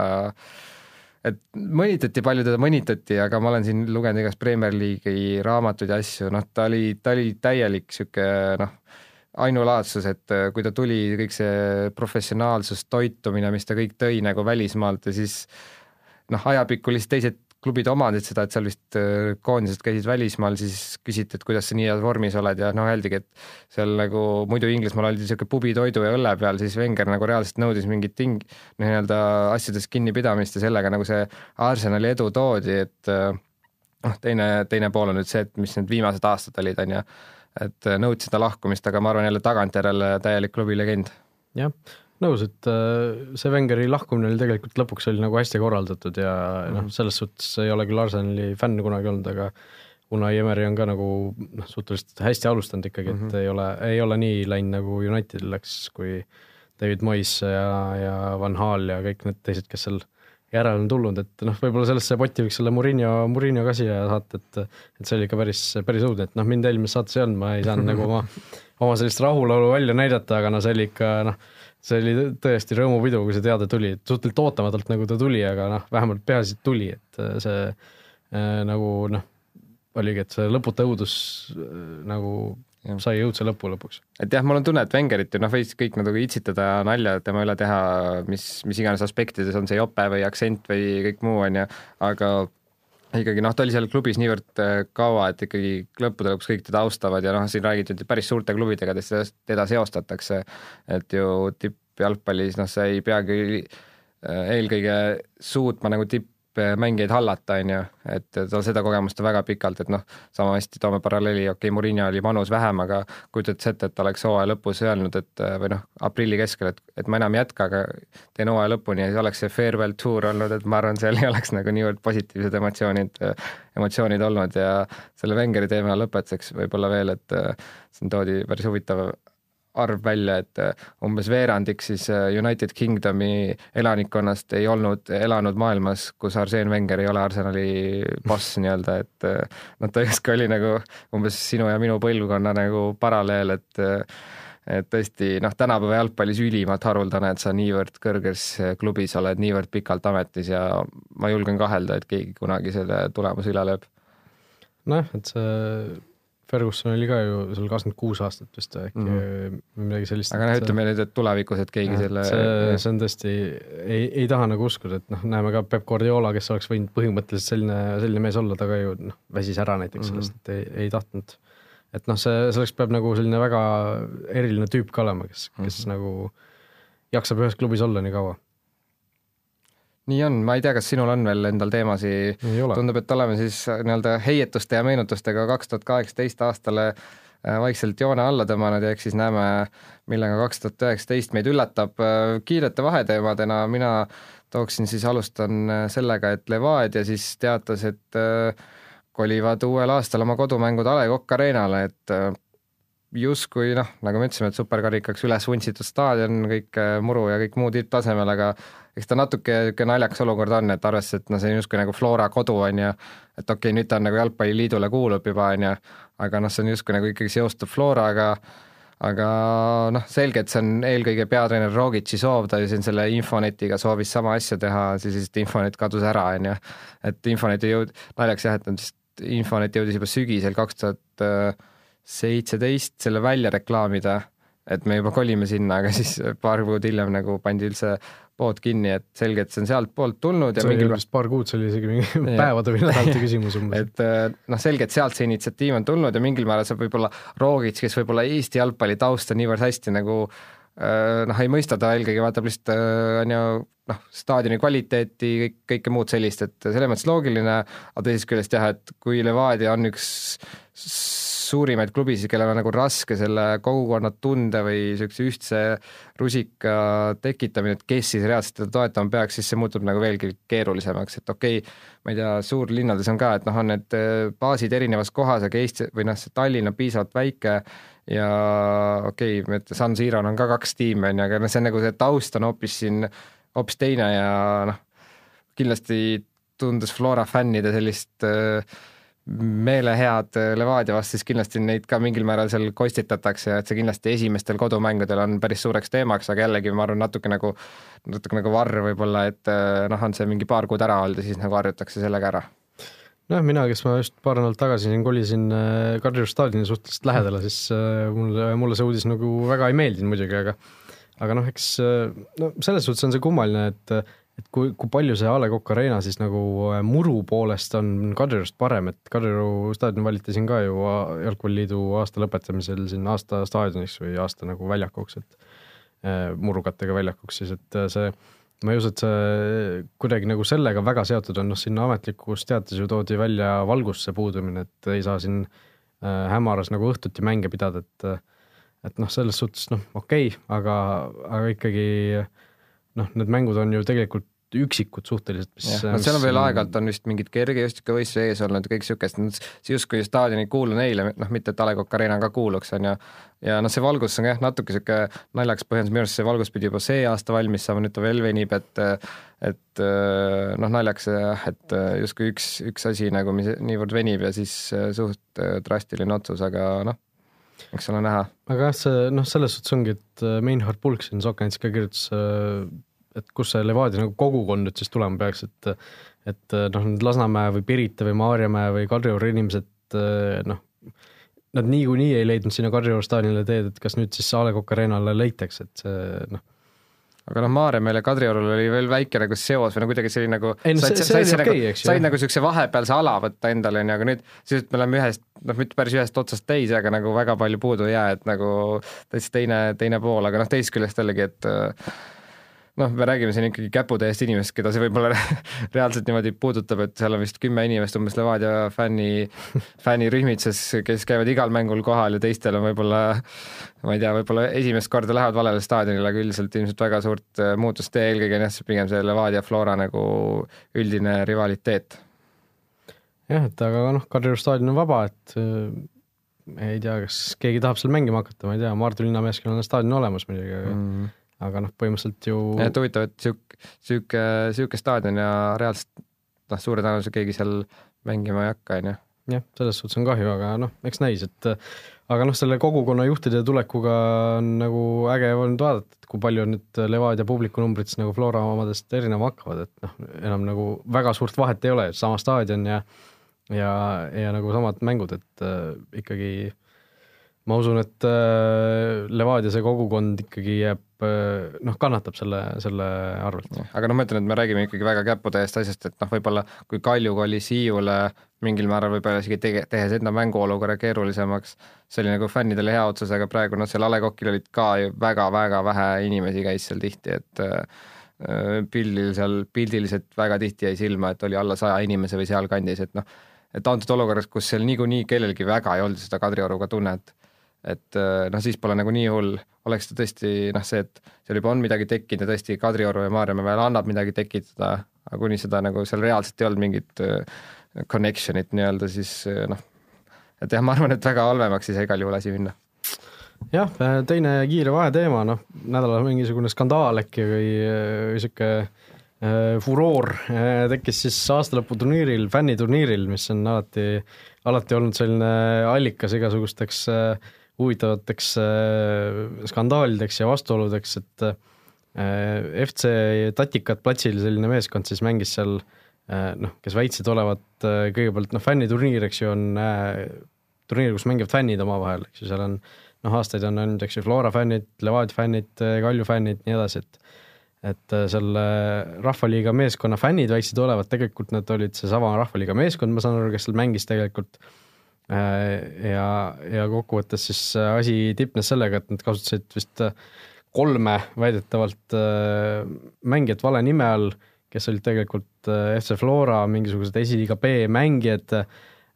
et mõnitati, palju teda mõnitati, aga ma olen siin lugenud igast Premier League'i raamatuid ja asju, noh, ta oli, ta oli täielik niisugune noh, ainulaadsus, et äh, kui ta tuli, kõik see professionaalsus, toitumine, mis ta kõik tõi nagu välismaalt ja siis noh, ajapikku lihtsalt teised klubid omandasid seda, et seal vist äh, koondised käisid välismaal, siis küsiti, et kuidas sa nii heas vormis oled ja noh, öeldigi, et seal nagu muidu Inglismaal oldi niisugune pubitoidu ja õlle peal, siis Wenger nagu reaalselt nõudis mingit ting-, nii-öelda asjadest kinnipidamist ja sellega nagu see Arsenali edu toodi, et äh, noh, teine, teine pool on nüüd see, et mis need viimased aastad olid, on ju, et äh, nõudsid seda lahkumist, aga ma arvan jälle tagantjärele täielik klubi legend. jah nõus, et äh, see Wengeri lahkumine oli tegelikult lõpuks oli nagu hästi korraldatud ja mm -hmm. noh, mhm. selles suhtes ei ole küll Arsenali fänn kunagi olnud, aga Unai Emeri on ka nagu noh, suhteliselt hästi alustanud ikkagi, et mm -hmm. ei ole, ei ole nii läinud nagu Unitedil läks, kui David Moyes ja, ja Van Hal ja kõik need teised, kes seal järele on tulnud, et noh, võib-olla sellesse potti võiks selle Murillo, Murillo ka siia saata, et et see oli ikka päris, päris õudne, et noh, mind eelmises saates ei olnud, ma ei saanud nagu oma, oma sellist rahulolu välja näidata, aga no see oli ikka noh, see oli tõesti rõõmupidu, kui see teade tuli, suhteliselt ootamatult nagu ta tuli, aga noh, vähemalt peaasi, et tuli, et äh, see äh, nagu noh, oligi, et see lõputu õudus äh, nagu sai jõudsa lõppu lõpuks. et jah, mul on tunne, et Wengerit ju noh, võis kõik nagu itsitada ja nalja tema üle teha, mis, mis iganes aspektides, on see jope või aktsent või kõik muu, on ju, aga ikkagi noh, ta oli seal klubis niivõrd äh, kaua, et ikkagi lõppude lõpuks kõik teda austavad ja noh, siin räägiti, et päris suurte klubidega teda seostatakse, et ju tippjalgpallis noh, sa ei peagi äh, eelkõige suutma nagu tipp mängijaid hallata, on ju, et tal seda kogemust on väga pikalt, et noh, sama hästi toome paralleeli, okei okay,, Murillo oli manus vähem, aga kujutad ette, et ta oleks hooaja lõpus öelnud, et või noh, aprilli keskel, et, et ma enam ei jätka, aga teen hooaja lõpuni ja siis oleks see farewell tour olnud, et ma arvan, seal ei oleks nagu niivõrd positiivsed emotsioonid, emotsioonid olnud ja selle Wengeri teema lõpetuseks võib-olla veel, et siin toodi päris huvitav arv välja, et äh, umbes veerandik siis äh, United Kingdomi elanikkonnast ei olnud elanud maailmas, kus Arsene Wenger ei ole Arsenali boss nii-öelda, et äh, noh, ta justkui oli nagu umbes sinu ja minu põlvkonna nagu paralleel, et et tõesti noh, tänapäeva jalgpallis ülimalt haruldane, et sa niivõrd kõrges klubis oled niivõrd pikalt ametis ja ma julgen kahelda, et keegi kunagi selle tulemuse üle lööb. nojah, et see Ferguson oli ka ju seal kakskümmend kuus aastat vist äkki mm -hmm. midagi sellist. aga noh, ütleme nüüd, et tulevikus, et keegi ja, selle see, see on tõesti, ei, ei taha nagu uskuda, et noh, näeme ka Peep Guardiola, kes oleks võinud põhimõtteliselt selline, selline mees olla, ta ka ju noh, väsis ära näiteks mm -hmm. sellest, et ei, ei tahtnud. et noh, see, selleks peab nagu selline väga eriline tüüp ka olema, kes, kes mm -hmm. nagu jaksab ühes klubis olla nii kaua nii on, ma ei tea, kas sinul on veel endal teemasi, tundub, et oleme siis äh, nii-öelda heietuste ja meenutustega kaks tuhat kaheksateist aastale äh, vaikselt joone alla tõmmanud ja eks siis näeme, millega kaks tuhat üheksateist meid üllatab. Äh, kiirete vaheteemadena mina tooksin siis, alustan sellega, et Levadia siis teatas, et kolivad uuel aastal oma kodumängud A Le Coq Arena'le, et justkui noh, nagu me ütlesime, et superkarikaks üles vuntsitud staadion, kõik muru ja kõik muu tipptasemel, aga eks ta natuke niisugune naljakas olukord on, et arvestades, et noh, see on justkui nagu Flora kodu, on ju, et okei okay,, nüüd ta on nagu Jalgpalliliidule kuulub juba, on ju, aga noh, see on justkui nagu ikkagi seostub Floraga, aga noh, selge, et see on eelkõige peatreener Rogitši soov, ta ju siin selle Infonetiga soovis sama asja teha, siis lihtsalt Infonet kadus ära, on ju. et Infonet jõud-, naljakas jah, et on vist, Infonet jõudis juba sügisel kaks tuhat seitseteist selle välja reklaamida, et me juba kolime sinna, aga siis paar kuud hiljem nagu pandi üldse pood kinni, et selge, et see on sealtpoolt tulnud ja see mingil... oli vist paar kuud, see oli isegi mingi päevade või nädalate küsimus umbes. et äh, noh, selge, et sealt see initsiatiiv on tulnud ja mingil määral saab võib-olla Rogic, kes võib-olla Eesti jalgpalli tausta niivõrd hästi nagu äh, noh, ei mõista, ta eelkõige vaatab lihtsalt äh, on ju noh, staadioni kvaliteeti, kõik, kõike muud sellist, et selles mõttes loogiline, aga teisest küljest jah, et kui Levadia on üks suurimaid klubisid, kellel on nagu raske selle kogukonna tunde või niisuguse ühtse rusika tekitamine, et kes siis reaalselt teda toetama peaks, siis see muutub nagu veelgi keerulisemaks, et okei okay,, ma ei tea, suurlinnades on ka, et noh, on need äh, baasid erinevas kohas, aga Eesti või noh, see Tallinn on piisavalt väike ja okei okay,, et San Siro'l on ka kaks tiimi, on ju, aga noh, see on nagu see taust on hoopis siin hoopis teine ja noh, kindlasti tundus Flora fännide sellist äh, meelehead Levadia vastu, siis kindlasti neid ka mingil määral seal kostitatakse ja et see kindlasti esimestel kodumängudel on päris suureks teemaks, aga jällegi ma arvan, natuke nagu, natuke nagu varr võib-olla, et äh, noh, on see mingi paar kuud ära olnud ja siis nagu harjutakse sellega ära. Nojah, mina, kes ma just paar nädalat tagasi siin kolisin äh, Kadrioru staadioni suhteliselt lähedale, siis äh, mulle, mulle see uudis nagu väga ei meeldinud muidugi, aga aga noh, eks no selles suhtes on see kummaline, et et kui, kui palju see A Le Coq Arena siis nagu äh, muru poolest on Kadriorust parem, et Kadrioru staadion valiti siin ka ju Jalgpalliliidu aasta lõpetamisel siin aasta staadioniks või aasta nagu väljakuks, et äh, murukattega väljakuks siis, et äh, see ma ei usu, et see kuidagi nagu sellega väga seotud on, noh sinna ametlikus teates ju toodi välja valgustuse puudumine, et ei saa siin hämaras nagu õhtuti mänge pidada, et et noh, selles suhtes noh, okei okay,, aga, aga ikkagi noh, need mängud on ju tegelikult üksikud suhteliselt, mis no seal on veel aeg-ajalt on vist mingid kergejõustikuvõistlusi ees olnud ja kõik niisugust, justkui staadion ei kuulu neile, noh mitte, et A Le Coq Arena ka kuuluks, on ju, ja noh, see valgus on jah, natuke niisugune naljakas põhjendus, minu arust see valgus pidi juba see aasta valmis saama, nüüd ta veel venib, et et noh, naljakas jah, et justkui üks, üks asi nagu, mis niivõrd venib ja siis suht drastiline otsus, aga noh, eks ole näha. aga jah, see noh, selles suhtes ongi, et Meinhard Pulk siin Sokanits ka kirjutas et kus see Levadia nagu kogukond nüüd siis tulema peaks, et et noh, nüüd Lasnamäe või Pirita või Maarjamäe või Kadrioru inimesed noh, nad niikuinii ei leidnud sinna Kadrioru staadionile teed, et kas nüüd siis A Le Coq Arena'le leitakse, et see noh, aga noh, Maarjamäel ja Kadriorul oli veel väike nagu seos või no kuidagi oli nagu Ei, no said, see- see said, said, okei, nagu, said jah. nagu niisuguse vahepealse ala võtta endale, on ju, aga nüüd sisuliselt me oleme ühest, noh, mitte päris ühest otsast teise, aga nagu väga palju puudu ei jää, et nagu täitsa teine, teine pool, aga noh, teisest küljest jällegi, et noh, me räägime siin ikkagi käputäiest inimesest, keda see võib-olla reaalselt niimoodi puudutab, et seal on vist kümme inimest umbes Levadia fänni, fännirühmitses, kes käivad igal mängul kohal ja teistel on võib-olla ma ei tea, võib-olla esimest korda lähevad valele staadionile, aga üldiselt ilmselt väga suurt äh, muutust ei tee, eelkõige on jah, see pigem see Levadia Flora nagu üldine rivaliteet. jah, et aga noh, Kadrioru staadion on vaba, et äh, ei tea, kas keegi tahab seal mängima hakata, ma ei tea, Maardu linnameeskonnal on staadion olemas muidugi, aga Mm. Aga noh, põhimõtteliselt ju et huvitav, et sihuke, sihuke, sihuke staadion ja reaalselt noh, suure tõenäosusega keegi seal mängima ei hakka, on ju. jah, selles suhtes on kahju, aga noh, eks näis, et aga noh, selle kogukonna juhtide tulekuga on nagu äge olnud vaadata, et kui palju nüüd Levadia publikunumbrid siis nagu Flora omadest erinema hakkavad, et noh, enam nagu väga suurt vahet ei ole, sama staadion ja ja, ja nagu samad mängud, et äh, ikkagi ma usun, et äh, Levadia see kogukond ikkagi jääb noh, kannatab selle, selle arvelt. aga noh, ma ütlen, et me räägime ikkagi väga käputäiest asjast, et noh, võib-olla kui Kalju kolis Hiiule mingil määral võib-olla isegi tege-, tehes enda mänguolukorra keerulisemaks, see oli nagu fännidele hea otsus, aga praegu noh, seal A Le Coqil olid ka ju väga-väga vähe inimesi käis seal tihti, et äh, pildil seal, pildiliselt väga tihti jäi silma, et oli alla saja inimese või sealkandis, et noh, et antud olukorras, kus seal niikuinii kellelgi väga ei olnud seda Kadrioruga tunnet, et äh, noh, siis pole nagu nii hull, oleks ta tõesti noh, see, et seal juba on midagi tekkinud ja tõesti Kadrioru ja Maarjamäe veel annab midagi tekitada, aga kuni seda nagu seal reaalselt ei olnud mingit äh, connection'it nii-öelda, siis äh, noh, et jah, ma arvan, et väga halvemaks ei saa igal juhul asi minna. jah, teine kiire vaheteema, noh, nädala mingisugune skandaal äkki või, või sihuke äh, furoor äh, tekkis siis aastalõputurniiril, fänniturniiril, mis on alati, alati olnud selline allikas igasugusteks äh, huvitavateks äh, skandaalideks ja vastuoludeks, et äh, FC Tatikat platsil selline meeskond siis mängis seal äh, noh, kes väitsid olevat äh, kõigepealt noh, fänniturniir, eks ju, on äh, turniir, kus mängivad fännid omavahel, eks ju, seal on noh, aastaid on olnud, eks ju, Flora fännid, Levadia fännid, Kalju fännid, nii edasi, et et äh, selle Rahvaliiga meeskonna fännid väitsid olevat, tegelikult nad olid seesama Rahvaliiga meeskond, ma saan aru, kes seal mängis tegelikult, ja, ja kokkuvõttes siis äh, asi tipnes sellega, et nad kasutasid vist äh, kolme väidetavalt äh, mängijat vale nime all, kes olid tegelikult FC Flora mingisugused esiliiga B mängijad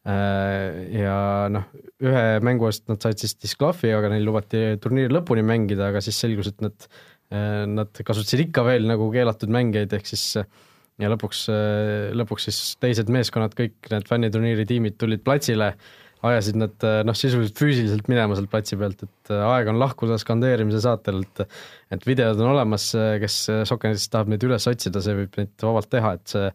ja noh, ühe mängu eest nad said siis disklahvi, aga neil lubati turniiri lõpuni mängida, aga siis selgus, et nad, nad kasutasid ikka veel nagu keelatud mängijaid, ehk siis ja lõpuks, lõpuks siis teised meeskonnad, kõik need fänniturniiri tiimid tulid platsile, ajasid nad noh, sisuliselt füüsiliselt minema sealt platsi pealt, et aeg on lahkuda skandeerimise saatel, et et videod on olemas, kes Sokkenetist tahab neid üles otsida, see võib neid vabalt teha, et see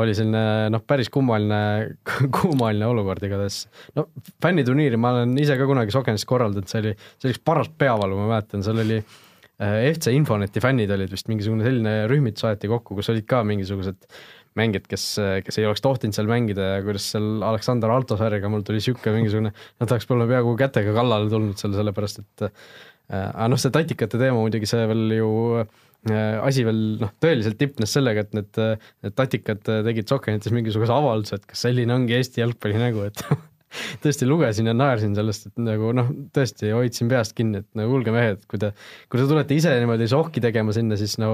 oli selline noh, päris kummaline, kummaline olukord igatahes. no fänniturniiri ma olen ise ka kunagi Sokkenist korraldanud, see oli, see oli üks paras peavalu, ma mäletan, seal oli FC Infoneti fännid olid vist mingisugune selline rühmitus aeti kokku, kus olid ka mingisugused mängijad, kes, kes ei oleks tohtinud seal mängida ja kuidas seal Aleksander Altosariga mul tuli niisugune mingisugune, nad oleks mulle peaaegu kätega kallale tulnud seal, sellepärast et äh, aga noh, see tatikate teema muidugi, see veel ju äh, asi veel noh, tõeliselt tipnes sellega, et need, need tatikad tegid Sokkenites mingisuguse avalduse, et kas selline ongi Eesti jalgpalli nägu, et tõesti lugesin ja naersin sellest, et nagu noh, tõesti hoidsin peast kinni, et no kuulge mehed, kui te, kui te tulete ise niimoodi sohki tegema sinna, siis no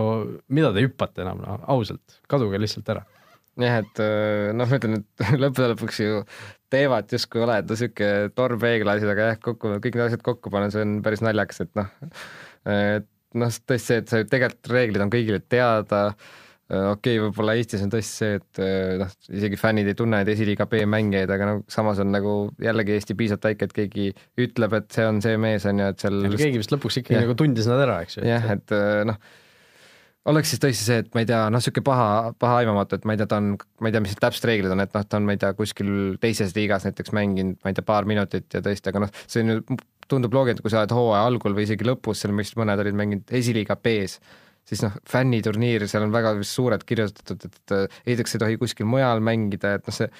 mida te hüppate enam, no ausalt, kaduge lihtsalt ära. jah, et noh, ma ütlen, et lõppude lõpuks ju teevad justkui oled niisugune torm peeglasi, aga jah, kokku, kõik need asjad kokku panna, see on päris naljakas, et noh, et noh, tõesti see, et see tegelikult reeglid on kõigile teada okei okay,, võib-olla Eestis on tõesti see, et noh, isegi fännid ei tunne neid esiliiga B mängijaid, aga noh, samas on nagu jällegi Eesti piisavalt väike, et keegi ütleb, et see on see mees, on ju, et seal keegi vist lõpuks ikkagi nagu tundis nad ära, eks ju. jah, et noh, oleks siis tõesti see, et ma ei tea, noh, niisugune paha, paha aimamatu, et ma ei tea, ta on, ma ei tea, mis täpsed reeglid on, et noh, ta on, ma ei tea, kuskil teises liigas näiteks mänginud, ma ei tea, paar minutit ja tõesti, aga noh, see on ju, tundub loogiline, kui sa oled hooaja algul või isegi lõpus, seal vist mõned olid mänginud esiliiga B-s siis noh, fänniturniir, seal on väga suured kirjutatud, et esiteks ei tohi kuskil mujal mängida, et noh, see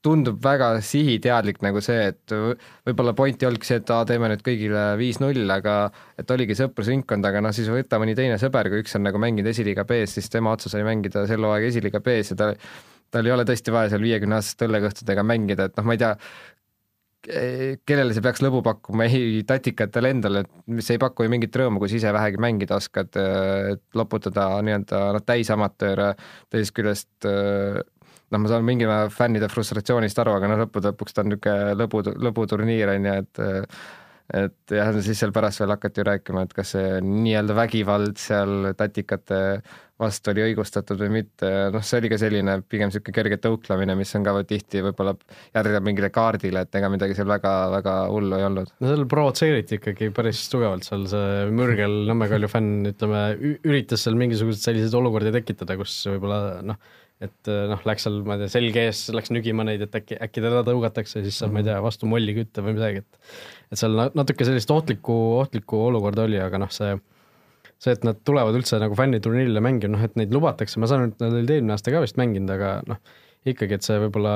tundub väga sihiteadlik nagu see, et võib-olla point ei olnudki see, et aa, teeme nüüd kõigile viis-null, aga et oligi sõprusringkond, aga noh, siis võta mõni teine sõber, kui üks on nagu mänginud esiliiga B-s, siis tema otsa sai mängida sel hooajal esiliiga B-s ja ta, tal ei ole tõesti vaja seal viiekümne aastaste õllekõhtudega mängida, et noh, ma ei tea, kellele see peaks lõbu pakkuma, ei tatikatele endale, mis ei paku ju mingit rõõmu, kui sa ise vähegi mängida oskad, et loputada nii-öelda noh, täisamatööre, teisest küljest noh, ma saan mingi fännide frustratsioonist aru, aga noh, lõppude lõpuks ta on niisugune lõbu, lõbuturniir on ju, et et jah, siis seal pärast veel hakati ju rääkima, et kas see nii-öelda vägivald seal tatikate vastu oli õigustatud või mitte, noh, see oli ka selline pigem niisugune kerge tõuklemine, mis on ka tihti võib-olla järgneb mingile kaardile, et ega midagi seal väga-väga hullu ei olnud. no seal provotseeriti ikkagi päris tugevalt seal see Mürgel Nõmme Kalju fänn, ütleme, üritas seal mingisuguseid selliseid olukordi tekitada, kus võib-olla noh, et noh, läks seal, ma ei tea, selge ees, läks nügima neid, et äkki, äkki teda tõugatakse, siis saab mm, -hmm. ma ei tea, vastu molli kütta või midagi, et et seal natuke sellist ohtlikku, ohtlikku olukorda oli, aga noh, see see, et nad tulevad üldse nagu fänniturniirile mängima, noh et neid lubatakse, ma saan aru, et nad olid eelmine aasta ka vist mänginud, aga noh, ikkagi, et see võib-olla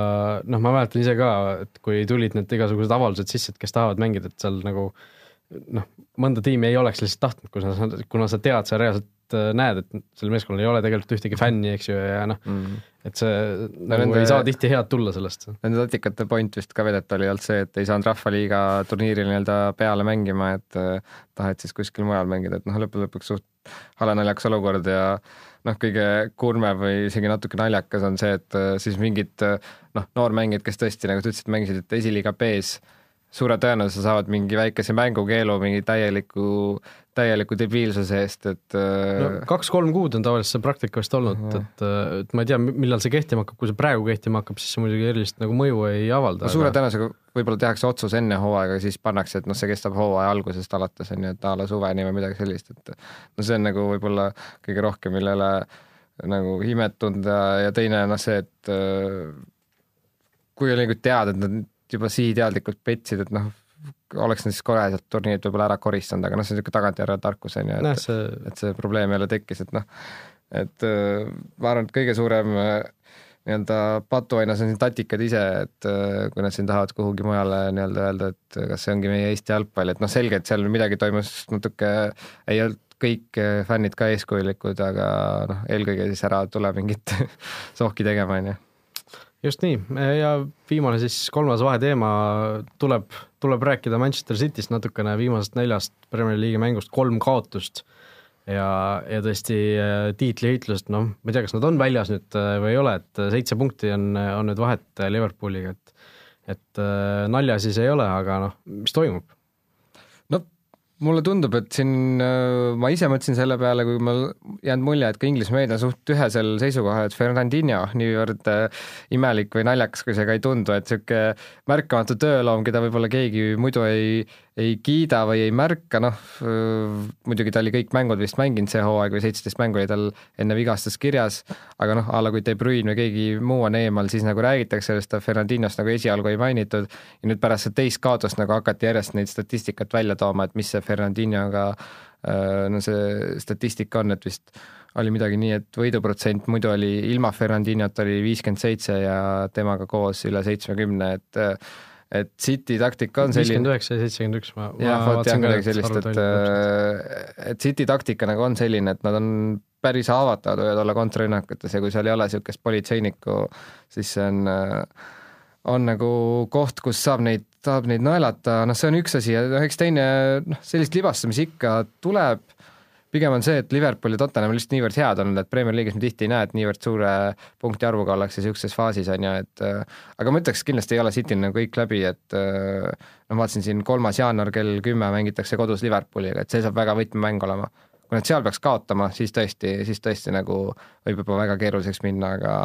noh, ma mäletan ise ka, et kui tulid need igasugused avaldused sisse, et kes tahavad mängida, et seal nagu noh, mõnda tiimi ei oleks lihtsalt tahtnud, kuna sa, kuna sa tead, sa reaalselt äh, näed, et sellel meeskonnal ei ole tegelikult ühtegi fänni, eks ju, ja noh mm, -hmm et see no nagu nende, ei saa tihti head tulla sellest. Nende tatikate point vist ka veel, et oli olnud see, et ei saanud Rahvaliiga turniiril nii-öelda peale mängima, et äh, taheti siis kuskil mujal mängida, et noh, lõppude lõpuks suht hale naljakas olukord ja noh, kõige kurmem või isegi natuke naljakas on see, et äh, siis mingid noh, noormängijad, kes tõesti nagu sa ütlesid, mängisid esiliiga B-s suure tõenäosusega saavad mingi väikese mängukeelu mingi täieliku, täieliku debiilsuse eest, et no äh, kaks-kolm kuud on tavaliselt see praktika vist olnud, et, äh, et ma ei tea, millal see kehtima hakkab, kui see praegu kehtima hakkab, siis see muidugi erilist nagu mõju ei avalda. no suure aga... tõenäosusega võib-olla tehakse otsus enne hooaega, siis pannakse, et noh, see kestab hooaja algusest alates, on ju, et a la suveni või midagi sellist, et no see on nagu võib-olla kõige rohkem, millele nagu imet tunda ja teine noh, see, et äh, kui oli nagu teada, et nad juba sihiteadlikult petsid, et noh, oleks nad siis korra sealt turniirilt võib-olla ära koristanud, aga noh, see on niisugune tagantjärele tarkus on ju, et no, see... et see probleem jälle tekkis, et noh, et äh, ma arvan, et kõige suurem äh, nii-öelda patuainas on siin tatikad ise, et äh, kui nad siin tahavad kuhugi mujale nii-öelda öelda, et kas see ongi meie Eesti jalgpall, et noh, selge, et seal midagi toimus natuke, ei olnud kõik fännid ka eeskujulikud, aga noh, eelkõige siis ära tule mingit sohki tegema, on ju just nii. Ja viimane siis kolmas vaheteema tuleb, tuleb rääkida Manchester Cityst natukene, viimasest neljast Premier League'i mängust. Kolm kaotust. Ja, ja tõesti äh, tiitliheitlust, noh, ma ei tea, kas nad on väljas nüüd äh, või ei ole, et äh, seitse punkti on, on nüüd vahet Liverpooliga, et et nalja siis ei ole, aga noh, mis toimub? Mulle tundub, et siin äh, ma ise mõtlesin selle peale, kui mul jäänud mulje, et ka Inglise meedia on suht ühesel seisukohal, et Fernandinho, niivõrd äh, imelik või naljakas, kui see ka ei tundu, et niisugune märkamatu tööloom, keda võib-olla keegi muidu ei, ei kiida või ei märka, noh muidugi ta oli kõik mängud vist mänginud see hooaeg või seitseteist mängu oli tal enne vigastust kirjas, aga noh, a la kui De Bruyne või keegi muu on eemal, siis nagu räägitakse sellest, Fernandinost nagu esialgu ei mainitud ja nüüd pärast seda teist kaotust nagu hakati järjest neid statistikat välja tooma, et mis see Fernandinhoga no see statistika on, et vist oli midagi nii, et võiduprotsent muidu oli ilma Fernandinhot oli viiskümmend seitse ja temaga koos üle seitsmekümne, et et City taktika on selline viiskümmend üheksa ja seitsekümmend üks, ma jah, vot jah, midagi sellist, et äh, et City taktika nagu on selline, et nad on päris haavatavad, võivad olla kontrarünnakutes ja kui seal ei ole niisugust politseinikku, siis see on äh, on nagu koht, kus saab neid, saab neid naelata, noh, see on üks asi ja noh, eks teine, noh, sellist libastamist ikka tuleb pigem on see, et Liverpool ja Tottenham on lihtsalt niivõrd head olnud, et Premier League'is me tihti ei näe, et niivõrd suure punkti arvuga ollakse niisuguses faasis, on ju, et äh, aga ma ütleks, kindlasti ei ole Cityl nagu kõik läbi, et äh, noh, vaatasin siin kolmas jaanuar kell kümme mängitakse kodus Liverpooliga, et see saab väga võtmemäng olema. kui nad seal peaks kaotama, siis tõesti, siis tõesti nagu võib juba väga keeruliseks minna, aga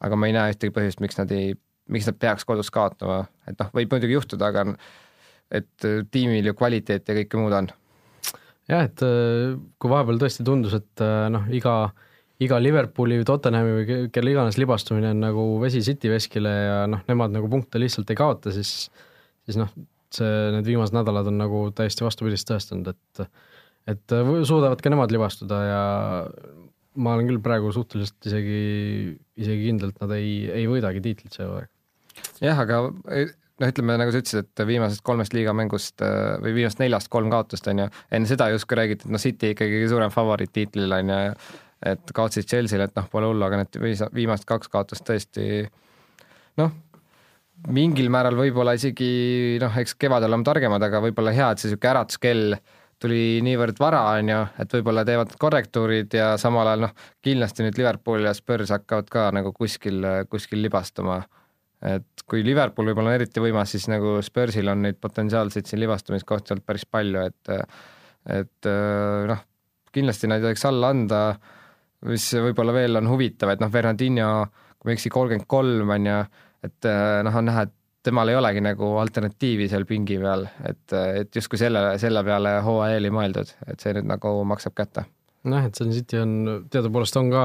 aga ma ei näe ühtegi põhjust, miks nad ei, miks nad peaks kodus kaotama, et noh, võib muidugi juhtuda, aga et tiimil ju kvaliteet ja kõike muud on jah, et äh, kui vahepeal tõesti tundus, et äh, noh, iga, iga Liverpooli või Tottenhami või kelle iganes libastumine on nagu vesi City veskile ja noh, nemad nagu punkte lihtsalt ei kaota, siis, siis noh, see, need viimased nädalad on nagu täiesti vastupidist tõestanud, et et äh, suudavad ka nemad libastuda ja ma olen küll praegu suhteliselt isegi, isegi kindel, et nad ei, ei võidagi tiitlit see hooaeg jah, aga noh, ütleme nagu sa ütlesid, et viimasest kolmest liigamängust või viimasest neljast kolm kaotust on ju, enne seda justkui räägiti, et noh, City ikkagi suurem favoriit tiitlile on ju, et kaotasid Chelsea'le, et noh, pole hullu, aga need viimased kaks kaotust tõesti noh, mingil määral võib-olla isegi noh, eks kevadel oleme targemad, aga võib-olla hea, et see niisugune äratuskell tuli niivõrd vara, on ju, et võib-olla teevad korrektuurid ja samal ajal noh, kindlasti nüüd Liverpool ja Spurs hakkavad ka nagu kuskil, kuskil libastuma. Et kui Liverpool võib-olla on eriti võimas, siis nagu Spursil on neid potentsiaalseid siin libastumiskohti olnud päris palju, et et noh, kindlasti nad ei tohiks alla anda, mis võib-olla veel on huvitav, et noh, Fernandinho, kui ma ei eksi, kolmkümmend kolm on ju, et noh, on näha, et temal ei olegi nagu alternatiivi seal pingi peal, et, et justkui selle, selle peale hooaja eeli mõeldud, et see nüüd nagu maksab kätte. Nojah, et Sun City on, teadupoolest on ka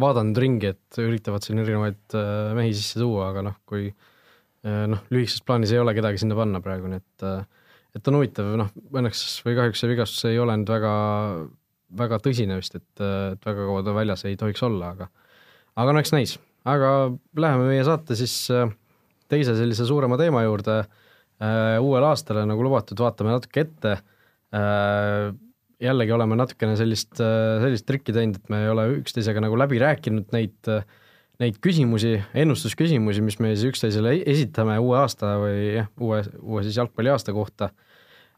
vaadanud ringi, et üritavad siin erinevaid äh, mehi sisse tuua, aga noh, kui äh, noh, lühikeses plaanis ei ole kedagi sinna panna praegu, nii et äh, et on huvitav, noh, õnneks või kahjuks see vigastus ei ole nüüd väga, väga tõsine vist, et, et väga kaua ta väljas ei tohiks olla, aga aga no eks näis, aga läheme meie saate siis teise sellise suurema teema juurde uuele aastale, nagu lubatud, vaatame natuke ette. Jällegi oleme natukene sellist, äh, sellist trikki teinud, et me ei ole üksteisega nagu läbi rääkinud neid, neid küsimusi, ennustusküsimusi, mis me siis üksteisele esitame uue aasta või jah, uue, uue siis jalgpalliaasta kohta.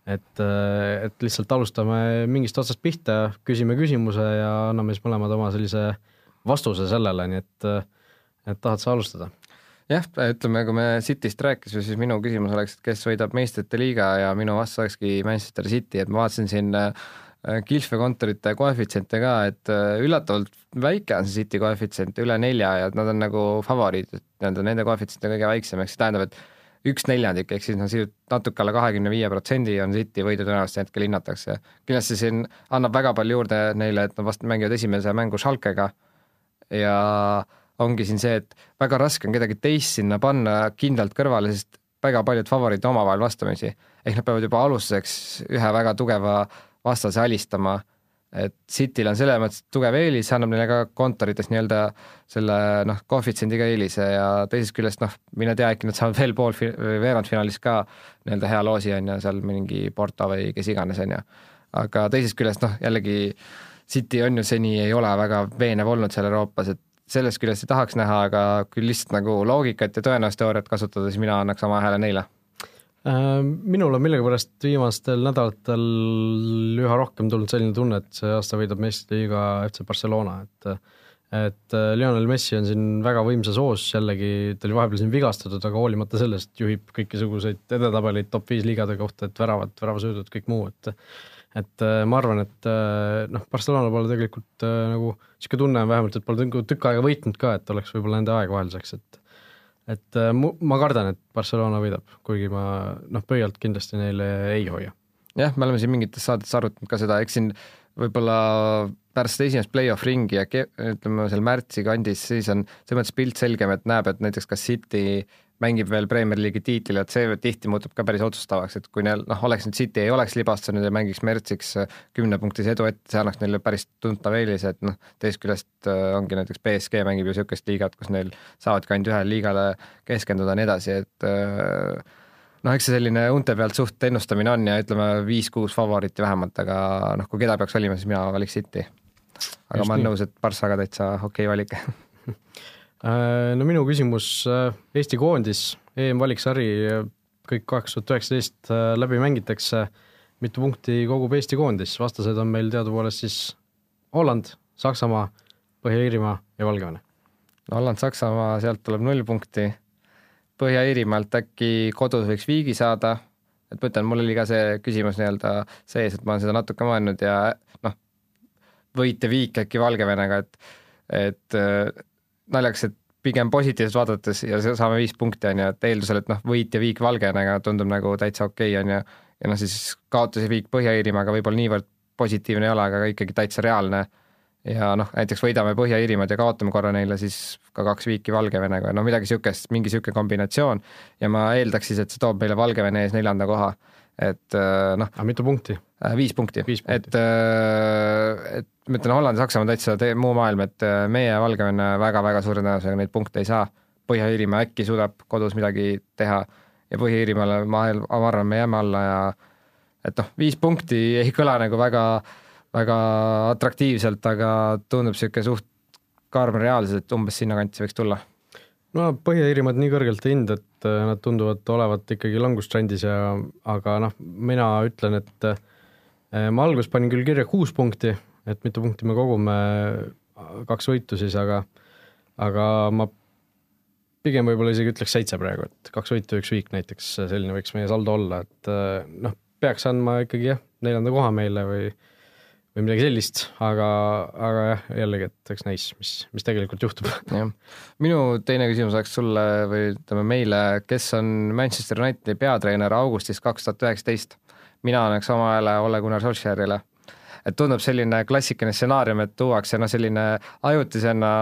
et, äh, et lihtsalt alustame mingist otsast pihta, küsime küsimuse ja anname siis mõlemad oma sellise vastuse sellele, nii et, et tahad sa alustada? jah, ütleme, kui me Cityst rääkisime, siis minu küsimus oleks, et kes võidab meistrite liiga ja minu vastus olekski Manchester City, et ma vaatasin siin Kilfe kontorite koefitsiente ka, et äh, üllatavalt väike on see City koefitsient, üle nelja ja nad on nagu favoriidid, nii-öelda nende koefitsient on kõige väiksem, ehk see tähendab, et üks neljandik, ehk siis noh, natuke alla kahekümne viie protsendi on City võidu tõenäoliselt hetkel hinnatakse. kindlasti siin annab väga palju juurde neile, et nad vast mängivad esimese mängu Schalkega ja äh, ongi siin see, et väga raske on kedagi teist sinna panna kindlalt kõrvale, sest väga paljud favoriid omavahel vastamisi. ehk nad peavad juba alustuseks ühe väga tugeva vastase alistama, et Cityl on selles mõttes tugev eelis, annab neile ka kontorites nii-öelda selle noh, koefitsiendiga eelise ja teisest küljest noh, mine tea, äkki nad saavad veel pool veerandfinaalis ka nii-öelda hea loosi, on ju, seal mingi Porto või kes iganes, on ju. aga teisest küljest noh, jällegi City on ju seni ei ole väga veenev olnud seal Euroopas, et sellest küljest ei tahaks näha, aga kui lihtsalt nagu loogikat ja tõenäosusteooriat kasutada, siis mina annaks oma hääle neile. Äh, minul on millegipärast viimastel nädalatel üha rohkem tulnud selline tunne, et see aasta võidab meistrite liiga FC Barcelona, et et äh, Lionel Messi on siin väga võimsas hoos jällegi, ta oli vahepeal siin vigastatud, aga hoolimata sellest juhib kõikisuguseid edetabeleid top viis liigade kohta, et väravad, väravasöödud, kõik muu, et et äh, ma arvan, et noh, Barcelona pole tegelikult nagu niisugune tunne on vähemalt, et pole tükk aega võitnud ka, et oleks võib-olla nende aeg vahelduseks, et et mu, ma kardan, et Barcelona võidab, kuigi ma noh, pöialt kindlasti neile ei hoia. jah, me oleme siin mingites saadetes arutanud ka seda, eks siin võib-olla pärast esimest play-off ringi ja ütleme seal märtsi kandis, siis on selles mõttes pilt selgem, et näeb, et näiteks kas City mängib veel Premier League'i tiitlile, et see tihti muutub ka päris otsustavaks, et kui neil noh, oleks nüüd City ei oleks libastunud ja mängiks märtsiks äh, kümnepunktise edu ette, see annaks neile päris tuntav eelis, et noh, teisest küljest äh, ongi näiteks BSG mängib ju niisugust liigat, kus neil saavadki ainult ühele liigale keskenduda ja nii edasi, et äh, noh, eks see selline unte pealt suht ennustamine on ja ütleme, viis-kuus favoriiti vähemalt, aga noh, kui keda peaks valima, siis mina valiks City. aga Just ma olen nõus, et Barca ka täitsa okei okay valik no minu küsimus, äh, Eesti koondis, EM-valiksari, kõik kaks tuhat üheksateist äh, läbi mängitakse, mitu punkti kogub Eesti koondis, vastased on meil teadupoolest siis Holland, Saksamaa, Põhja-Iirimaa ja Valgevene. Holland, Saksamaa, sealt tuleb null punkti, Põhja-Iirimaalt äkki kodus võiks viigi saada, et ma ütlen, mul oli ka see küsimus nii-öelda sees, et ma olen seda natuke mõelnud ja noh, võit ja viik äkki Valgevenega, et et naljakas, et pigem positiivselt vaadates ja saame viis punkti, on ju, et eeldusel, et noh, võit ja viik Valgevenega tundub nagu täitsa okei okay,, on ju, ja noh, siis kaotus ja viik Põhja-Iirimaaga võib-olla niivõrd positiivne ei ole, aga ikkagi täitsa reaalne. ja noh, näiteks võidame Põhja-Iirimaad ja kaotame korra neile, siis ka kaks viiki Valgevenega, no midagi niisugust, mingi niisugune kombinatsioon. Ja ma eeldaks siis, et see toob meile Valgevene ees neljanda koha, et äh, noh. aga mitu punkti? Äh, viis punkti, et, äh, et ma ütlen, Holland Saksamaa täitsa muu maailm, et meie Valgevene väga-väga suure tõenäosusega neid punkte ei saa. Põhja-Iirimaa äkki suudab kodus midagi teha ja Põhja-Iirimaale ma, ma arvan, me jääme alla ja et noh, viis punkti ei kõla nagu väga, väga atraktiivselt, aga tundub niisugune suht karm reaalsus, et umbes sinnakanti võiks tulla. no Põhja-Iirimaad nii kõrgelt ei hinda, et äh, nad tunduvad olevat ikkagi langustrendis ja aga noh, mina ütlen, et äh, ma alguses panin küll kirja kuus punkti, et mitu punkti me kogume, kaks võitu siis, aga aga ma pigem võib-olla isegi ütleks seitse praegu, et kaks võitu, üks viik näiteks, selline võiks meie saldo olla, et äh, noh, peaks andma ikkagi jah, neljanda koha meile või või midagi sellist, aga, aga jah, jällegi, et eks näis, mis, mis tegelikult juhtub. jah, minu teine küsimus oleks sulle või ütleme meile, kes on Manchester Unitedi peatreener augustis kaks tuhat üheksateist? mina annaks oma hääle Ole Gunnar Solskjaerile. et tundub selline klassikaline stsenaarium, et tuuakse noh, selline ajutisena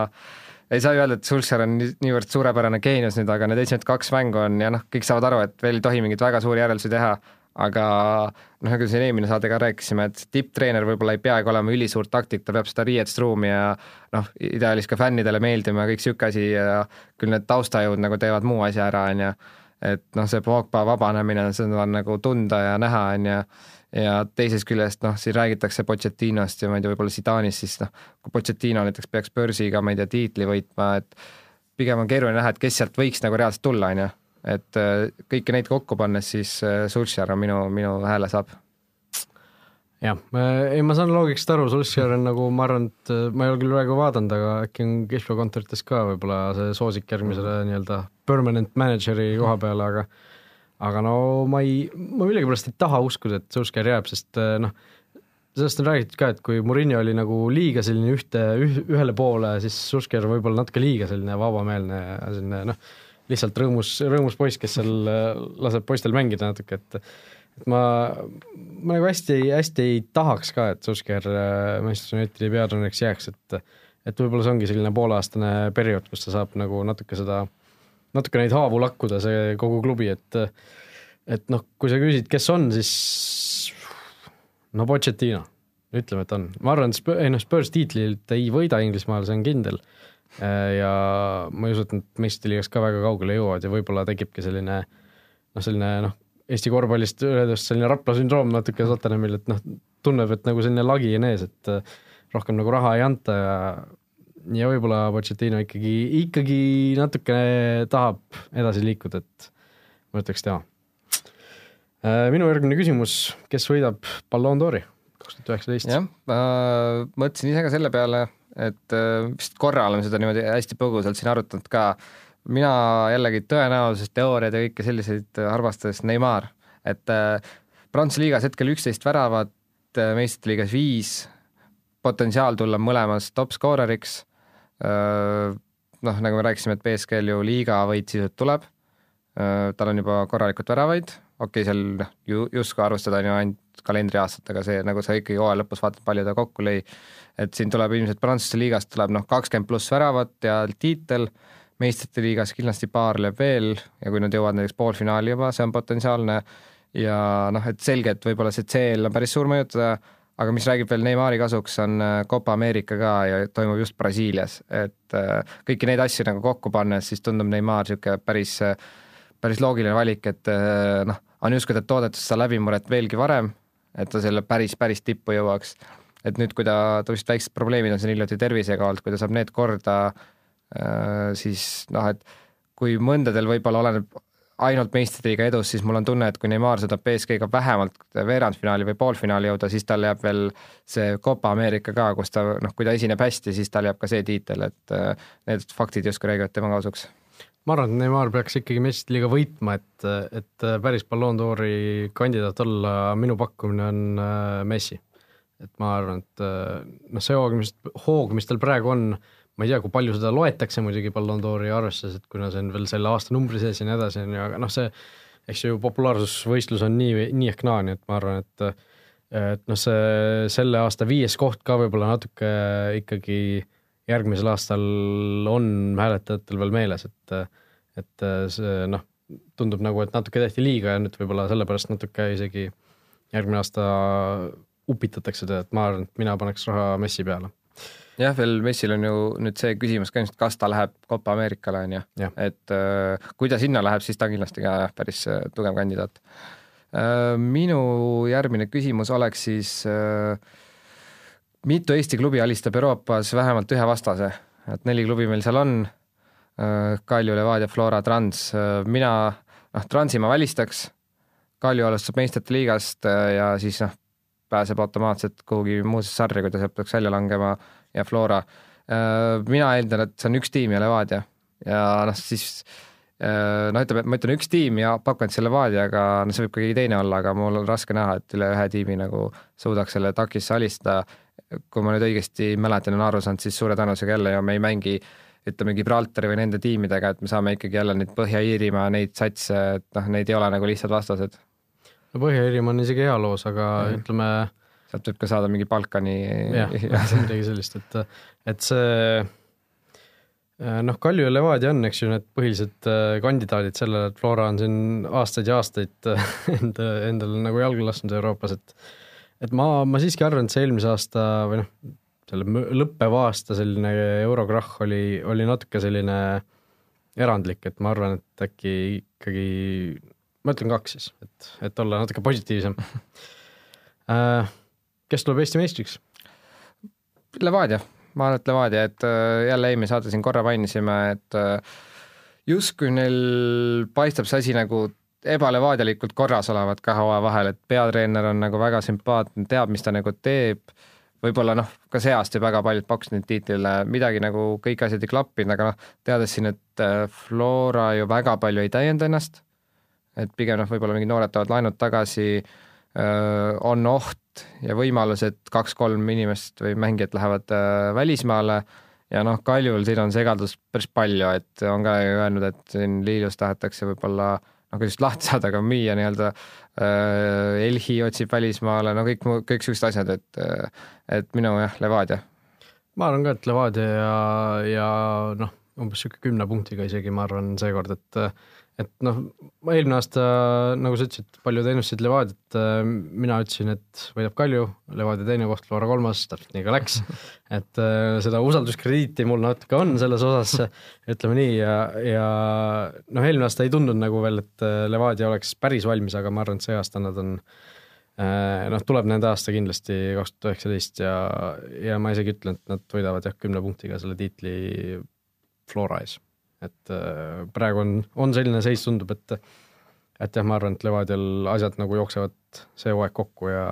ei saa ju öelda, et Sulcher on niivõrd suurepärane geenius nüüd, aga need esimesed kaks mängu on ja noh, kõik saavad aru, et veel ei tohi mingeid väga suuri järeldusi teha aga noh, nagu siin eelmine saade ka rääkisime, et tipptreener võib-olla ei peagi olema ülisuur taktik, ta peab seda riietusruumi ja noh, ideaalis ka fännidele meeldima ja kõik niisugune asi ja küll need taustajõud nagu teevad muu asja ära, on ju. et noh, see Pogba vabanemine, seda on nagu tunda ja näha, on ju, ja teisest küljest noh, siin räägitakse Pochettinost ja ma ei tea, võib-olla Zidanist, siis noh, kui Pochettino näiteks peaks börsiga, ma ei tea, tiitli võitma, et pigem on keeruline näha, et kes sealt võiks nagu reaalselt tulla, on ju et äh, kõiki neid kokku pannes, siis äh, Sulcher on minu, minu hääle saab. jah, ei ma saan loogikast aru, Sulcher on nagu ma arvan, et äh, ma ei ole küll praegu vaadanud, aga äkki on cashflow kontorites ka võib-olla see soosik järgmisele nii-öelda permanent manager'i koha peale, aga aga no ma ei, ma millegipärast ei taha uskuda, et Sulcher jääb, sest noh, sellest on räägitud ka, et kui Murillo oli nagu liiga selline ühte, ühele poole, siis Sulcher võib-olla natuke liiga selline vabameelne ja selline noh, lihtsalt rõõmus, rõõmus poiss, kes seal äh, laseb poistel mängida natuke, et et ma, ma nagu hästi, hästi ei tahaks ka, et Solskjaer äh, Manchester Unitedi peatreeneriks jääks, et et võib-olla see ongi selline pooleaastane periood, kus ta saab nagu natuke seda, natuke neid haavu lakkuda, see kogu klubi, et et noh, kui sa küsid, kes on, siis no Pochettino, ütleme, et on, ma arvan, et Spurs, ei noh, Spurs tiitlit ei võida Inglismaal, see on kindel ja ma ei usu, et nad meistriliigas ka väga kaugele jõuavad ja võib-olla tekibki selline noh, selline noh, Eesti korvpallist öeldes selline Rapla sündroom natuke Tottenhamil, et noh, tunneb, et nagu selline lagi on ees, et äh, rohkem nagu raha ei anta ja ja võib-olla Pochettino ikkagi, ikkagi natukene tahab edasi liikuda, et ma ütleks tema. Äh, minu järgmine küsimus, kes võidab Ballon d'Ori kaks tuhat üheksateist? jah, ma mõtlesin ise ka selle peale et äh, vist korra oleme seda niimoodi hästi põgusalt siin arutanud ka. mina jällegi tõenäosusteooriaid ja kõike selliseid armastades Neimar, et äh, Prantsuse liigas hetkel üksteist väravat, äh, meistrite liigas viis, potentsiaal tulla mõlemas top skooreriks. noh, nagu me rääkisime, et BSG-l ju liiga võit sisuliselt tuleb. tal on juba korralikult väravaid, okei okay,, seal noh, ju justkui arvestada on ju ainult kalendriaastatega see, nagu sa ikkagi hooaja lõpus vaatad, palju ta kokku lõi. Et siin tuleb ilmselt Prantsuse liigast tuleb noh, kakskümmend pluss väravat ja tiitel, meistrite liigas kindlasti paar lööb veel ja kui nad jõuavad näiteks poolfinaali juba, see on potentsiaalne. Ja noh, et selge, et võib-olla see CL on päris suur mõjutada, aga mis räägib veel Neimari kasuks, on äh, Copa Ameerika ka ja toimub just Brasiilias, et äh, kõiki neid asju nagu kokku pannes, siis tundub Neimar niisugune päris, päris loogiline valik, et äh, noh, on justkui ta toodetud seda läbimurret veelgi varem, et ta selle päris, päris tippu jõuaks et nüüd, kui ta, ta vist väiksed probleemid on siin hiljuti tervisega olnud, kui ta saab need korda, äh, siis noh, et kui mõndadel võib-olla oleneb ainult meistritiiga edus, siis mul on tunne, et kui Neimar suudab BSG-ga vähemalt veerandfinaali või poolfinaali jõuda, siis tal jääb veel see Copa Ameerika ka, kus ta noh, kui ta esineb hästi, siis tal jääb ka see tiitel, et äh, need faktid justkui räägivad tema kasuks. Ma arvan, et Neimar peaks ikkagi meistriliiga võitma, et, et päris Ballon d'Ori kandidaat olla, minu pakkumine on äh, Messi. et ma arvan, et äh, noh, see hoog, mis, hoog, mis tal praegu on, ma ei tea, kui palju seda loetakse muidugi Ballon d'Ori arvestuses, et kuna see on veel selle aastanumbri sees ja nii edasi, on ju, aga noh, see eks ju populaarsusvõistlus on nii, nii ehk naa, nii et ma arvan, et et noh, see selle aasta viies koht ka võib-olla natuke ikkagi järgmisel aastal on hääletajatel veel meeles, et et see noh, tundub nagu, et natuke tehti liiga ja nüüd võib-olla sellepärast natuke isegi järgmine aasta upitatakse teda, et ma arvan, et mina paneks raha Messi peale. jah, veel Messil on ju nüüd see küsimus ka ilmselt, kas ta läheb Copa Ameerikale, on ju. et äh, kui ta sinna läheb, siis ta on kindlasti ka jah, päris äh, tugev kandidaat äh,. minu järgmine küsimus oleks siis äh, mitu Eesti klubi alistab Euroopas vähemalt ühe vastase, et neli klubi meil seal on äh,, Kalju, Levadia, Flora, Trans. Äh,, mina noh, Transi ma välistaks, Kalju alustab meistrite liigast äh, ja siis noh, pääseb automaatselt kuhugi muusse sarja, kui ta sealt peaks välja langema ja Flora. Mina eeldan, et see on üks tiim ja Levadia. Ja noh, siis noh, ütleme, ma ütlen üks tiim ja pakun, et see Levadia, aga no see võib ka keegi teine olla, aga mul on raske näha, et üle ühe tiimi nagu suudaks selle takisse alistada kui ma nüüd õigesti mäletan ja olen aru saanud, siis suure tõenäosusega jälle ju me ei mängi ütleme Gibraltari või nende tiimidega, et me saame ikkagi jälle neid Põhja-Iirimaa neid satse, et noh, neid ei ole nagu lihtsad vastased. no Põhja-Iirimaa on isegi ajaloos, aga mm. ütleme sealt võib ka saada mingi Balkani jah ja. midagi sellist, et, et see noh, Kalju ja Levadia on, eks ju, need põhilised äh, kandidaadid sellele, et Flora on siin aastaid ja aastaid enda, endale nagu jalga lasknud Euroopas, et et ma, ma siiski arvan, et see eelmise aasta või noh, selle lõppeva aasta selline eurokrahh oli, oli natuke selline erandlik, et ma arvan, et äkki ikkagi, ma ütlen kaks siis, et, et olla natuke positiivsem äh,. kes tuleb Eesti meistriks? Levadia, ma arvan, et Levadia, et äh, jälle eelmine saade siin korra mainisime, et äh, justkui neil paistab see asi nagu ebalevadialikult korras olevat kahe hooaja vahel, et peatreener on nagu väga sümpaatne, teab, mis ta nagu teeb, võib-olla noh, ka see aasta väga paljud pakkusid nüüd tiitlile, midagi nagu kõik asjad ei klappinud, aga noh, teades siin, et äh, Flora ju väga palju ei täienda ennast, et pigem noh, võib-olla mingid noored toovad laenud tagasi, äh, on oht ja võimalus, et kaks-kolm inimest või mängijat lähevad äh, välismaale. Ja noh, Kaljul siin on segadust päris palju, et on ka öelnud, et siin Liilus tahetakse võib-olla äh, nagu just lahti saada, aga müüa nii-öelda äh,, Elhi otsib välismaale, no kõik, kõik siuksed asjad, et et minu jah, Levadia. ma arvan ka, et Levadia ja, ja noh, umbes niisugune kümne punktiga isegi, ma arvan seekord, et et noh, ma eelmine aasta, nagu sa ütlesid, paljud ennustasid Levadiat, mina ütlesin, et võidab Kalju, Levadia teine koht, Flora kolmas, täpselt nii ka läks. et äh, seda usalduskrediiti mul natuke on selles osas, ütleme nii, ja, ja noh, eelmine aasta ei tundunud nagu veel, et äh, Levadia oleks päris valmis, aga ma arvan, et see aasta nad on äh, noh, tuleb nende aasta kindlasti kaks tuhat üheksateist ja, ja ma isegi ütlen, et nad võidavad jah, kümne punktiga selle tiitli Flora ees et äh, praegu on, on selline seis, tundub, et et jah, ma arvan, et Levadial asjad nagu jooksevad see hooaeg kokku ja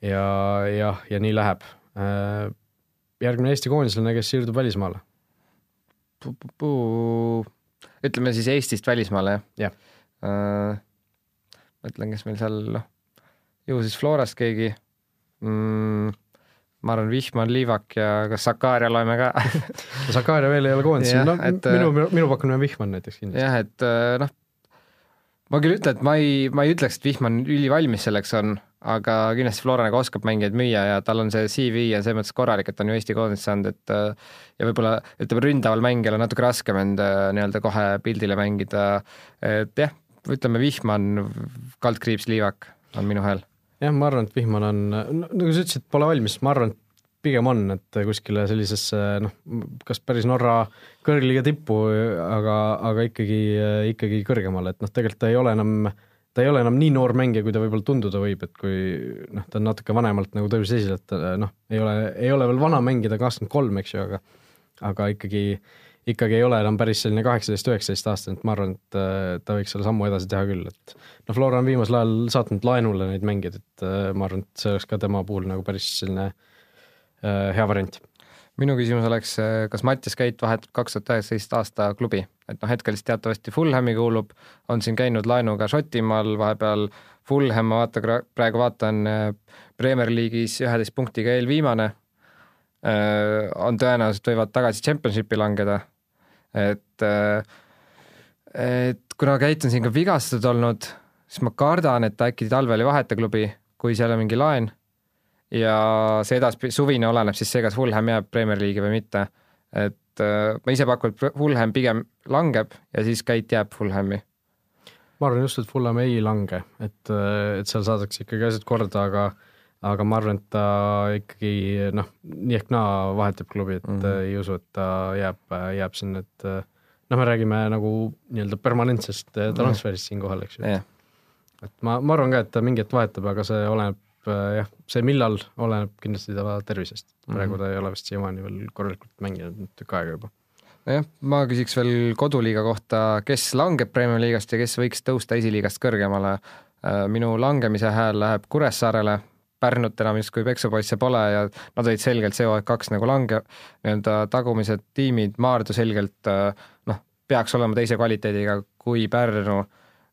ja, jah, ja nii läheb. Äh, järgmine Eesti koondislane, kes siirdub välismaale? ütleme siis Eestist välismaale, jah? jah uh,. mõtlen, kes meil seal, noh, ju siis Florast keegi mm, ma arvan, Vihman, Liivak ja kas Sakaria loeme ka. Sakaria veel ei ole koondisel, no et, minu, äh, minu pakkumine on Vihman näiteks kindlasti. jah, et äh, noh, ma küll ütlen, et ma ei, ma ei ütleks, et Vihman ülivalmis selleks on, aga kindlasti Flora nagu oskab mängijaid müüa ja tal on see CV ja selles mõttes korralik, et ta on ju Eesti koondist saanud, et äh, ja võib-olla ütleme, ründaval mängijal on natuke raskem end nii-öelda kohe pildile mängida, et jah, ütleme Vihman, kaldkriips, Liivak on minu hääl jah, ma arvan, et Vihman on, nagu sa ütlesid, pole valmis, ma arvan, et pigem on, et kuskile sellisesse noh, kas päris Norra kõrgliiga tippu, aga, aga ikkagi, ikkagi kõrgemale, et noh, tegelikult ta ei ole enam, ta ei ole enam nii noor mängija, kui ta võib-olla tunduda võib, et kui noh, ta on natuke vanemalt nagu tõusis esile, et noh, ei ole, ei ole veel vana mängida, kakskümmend kolm, eks ju, aga aga ikkagi äh, ikkagi ei ole enam päris selline kaheksateist, üheksateist aastane, et ma arvan, et äh, ta võiks selle sammu edasi teha küll, et noh, Flora on viimasel ajal saatnud laenule neid mängijaid, et äh, ma arvan, et see oleks ka tema puhul nagu päris selline äh, hea variant. minu küsimus oleks, kas Mattias Käit vahetab kaks tuhat üheksateist aasta klubi, et noh, hetkel siis teatavasti Fulhami kuulub, on siin käinud laenuga Šotimaal, vahepeal Fulham, ma vaata, praegu vaatan Premier League'is üheteist punktiga eelviimane, on tõenäoliselt võivad tagasi Championshipi langeda et, äh, et kuna Keit on siin ka vigastatud olnud, siis ma kardan, et ta äkki talvel ei vaheta klubi, kui seal on mingi laen ja see edaspidi, suvine oleneb siis see, kas Fulham jääb Premier League'i või mitte. et äh, ma ise pakun, et Fulham pigem langeb ja siis Keit jääb Fulhami. ma arvan just, et Fulham ei lange, et, et seal saadakse ikkagi asjad korda, aga aga ma arvan, et ta ikkagi noh, nii ehk naa vahetab klubi, et mm -hmm. ei usu, et ta jääb, jääb sinna, et noh, me räägime nagu nii-öelda permanentsest transferist siinkohal, eks ju jah, et ma, ma arvan ka, et ta mingi hetk vahetab, aga see oleneb äh, jah, see millal oleneb kindlasti ta tervisest. praegu ta ei ole vist siiamaani veel korralikult mänginud tükk aega juba. nojah, ma küsiks veel koduliiga kohta, kes langeb Premiumi liigast ja kes võiks tõusta esiliigast kõrgemale. minu langemise hääl läheb Kuressaarele, Pärnut enam justkui peksupoisse pole ja nad olid selgelt see hooaeg kaks nagu lange, nii-öelda tagumised tiimid, Maardu selgelt äh, noh, peaks olema teise kvaliteediga kui Pärnu.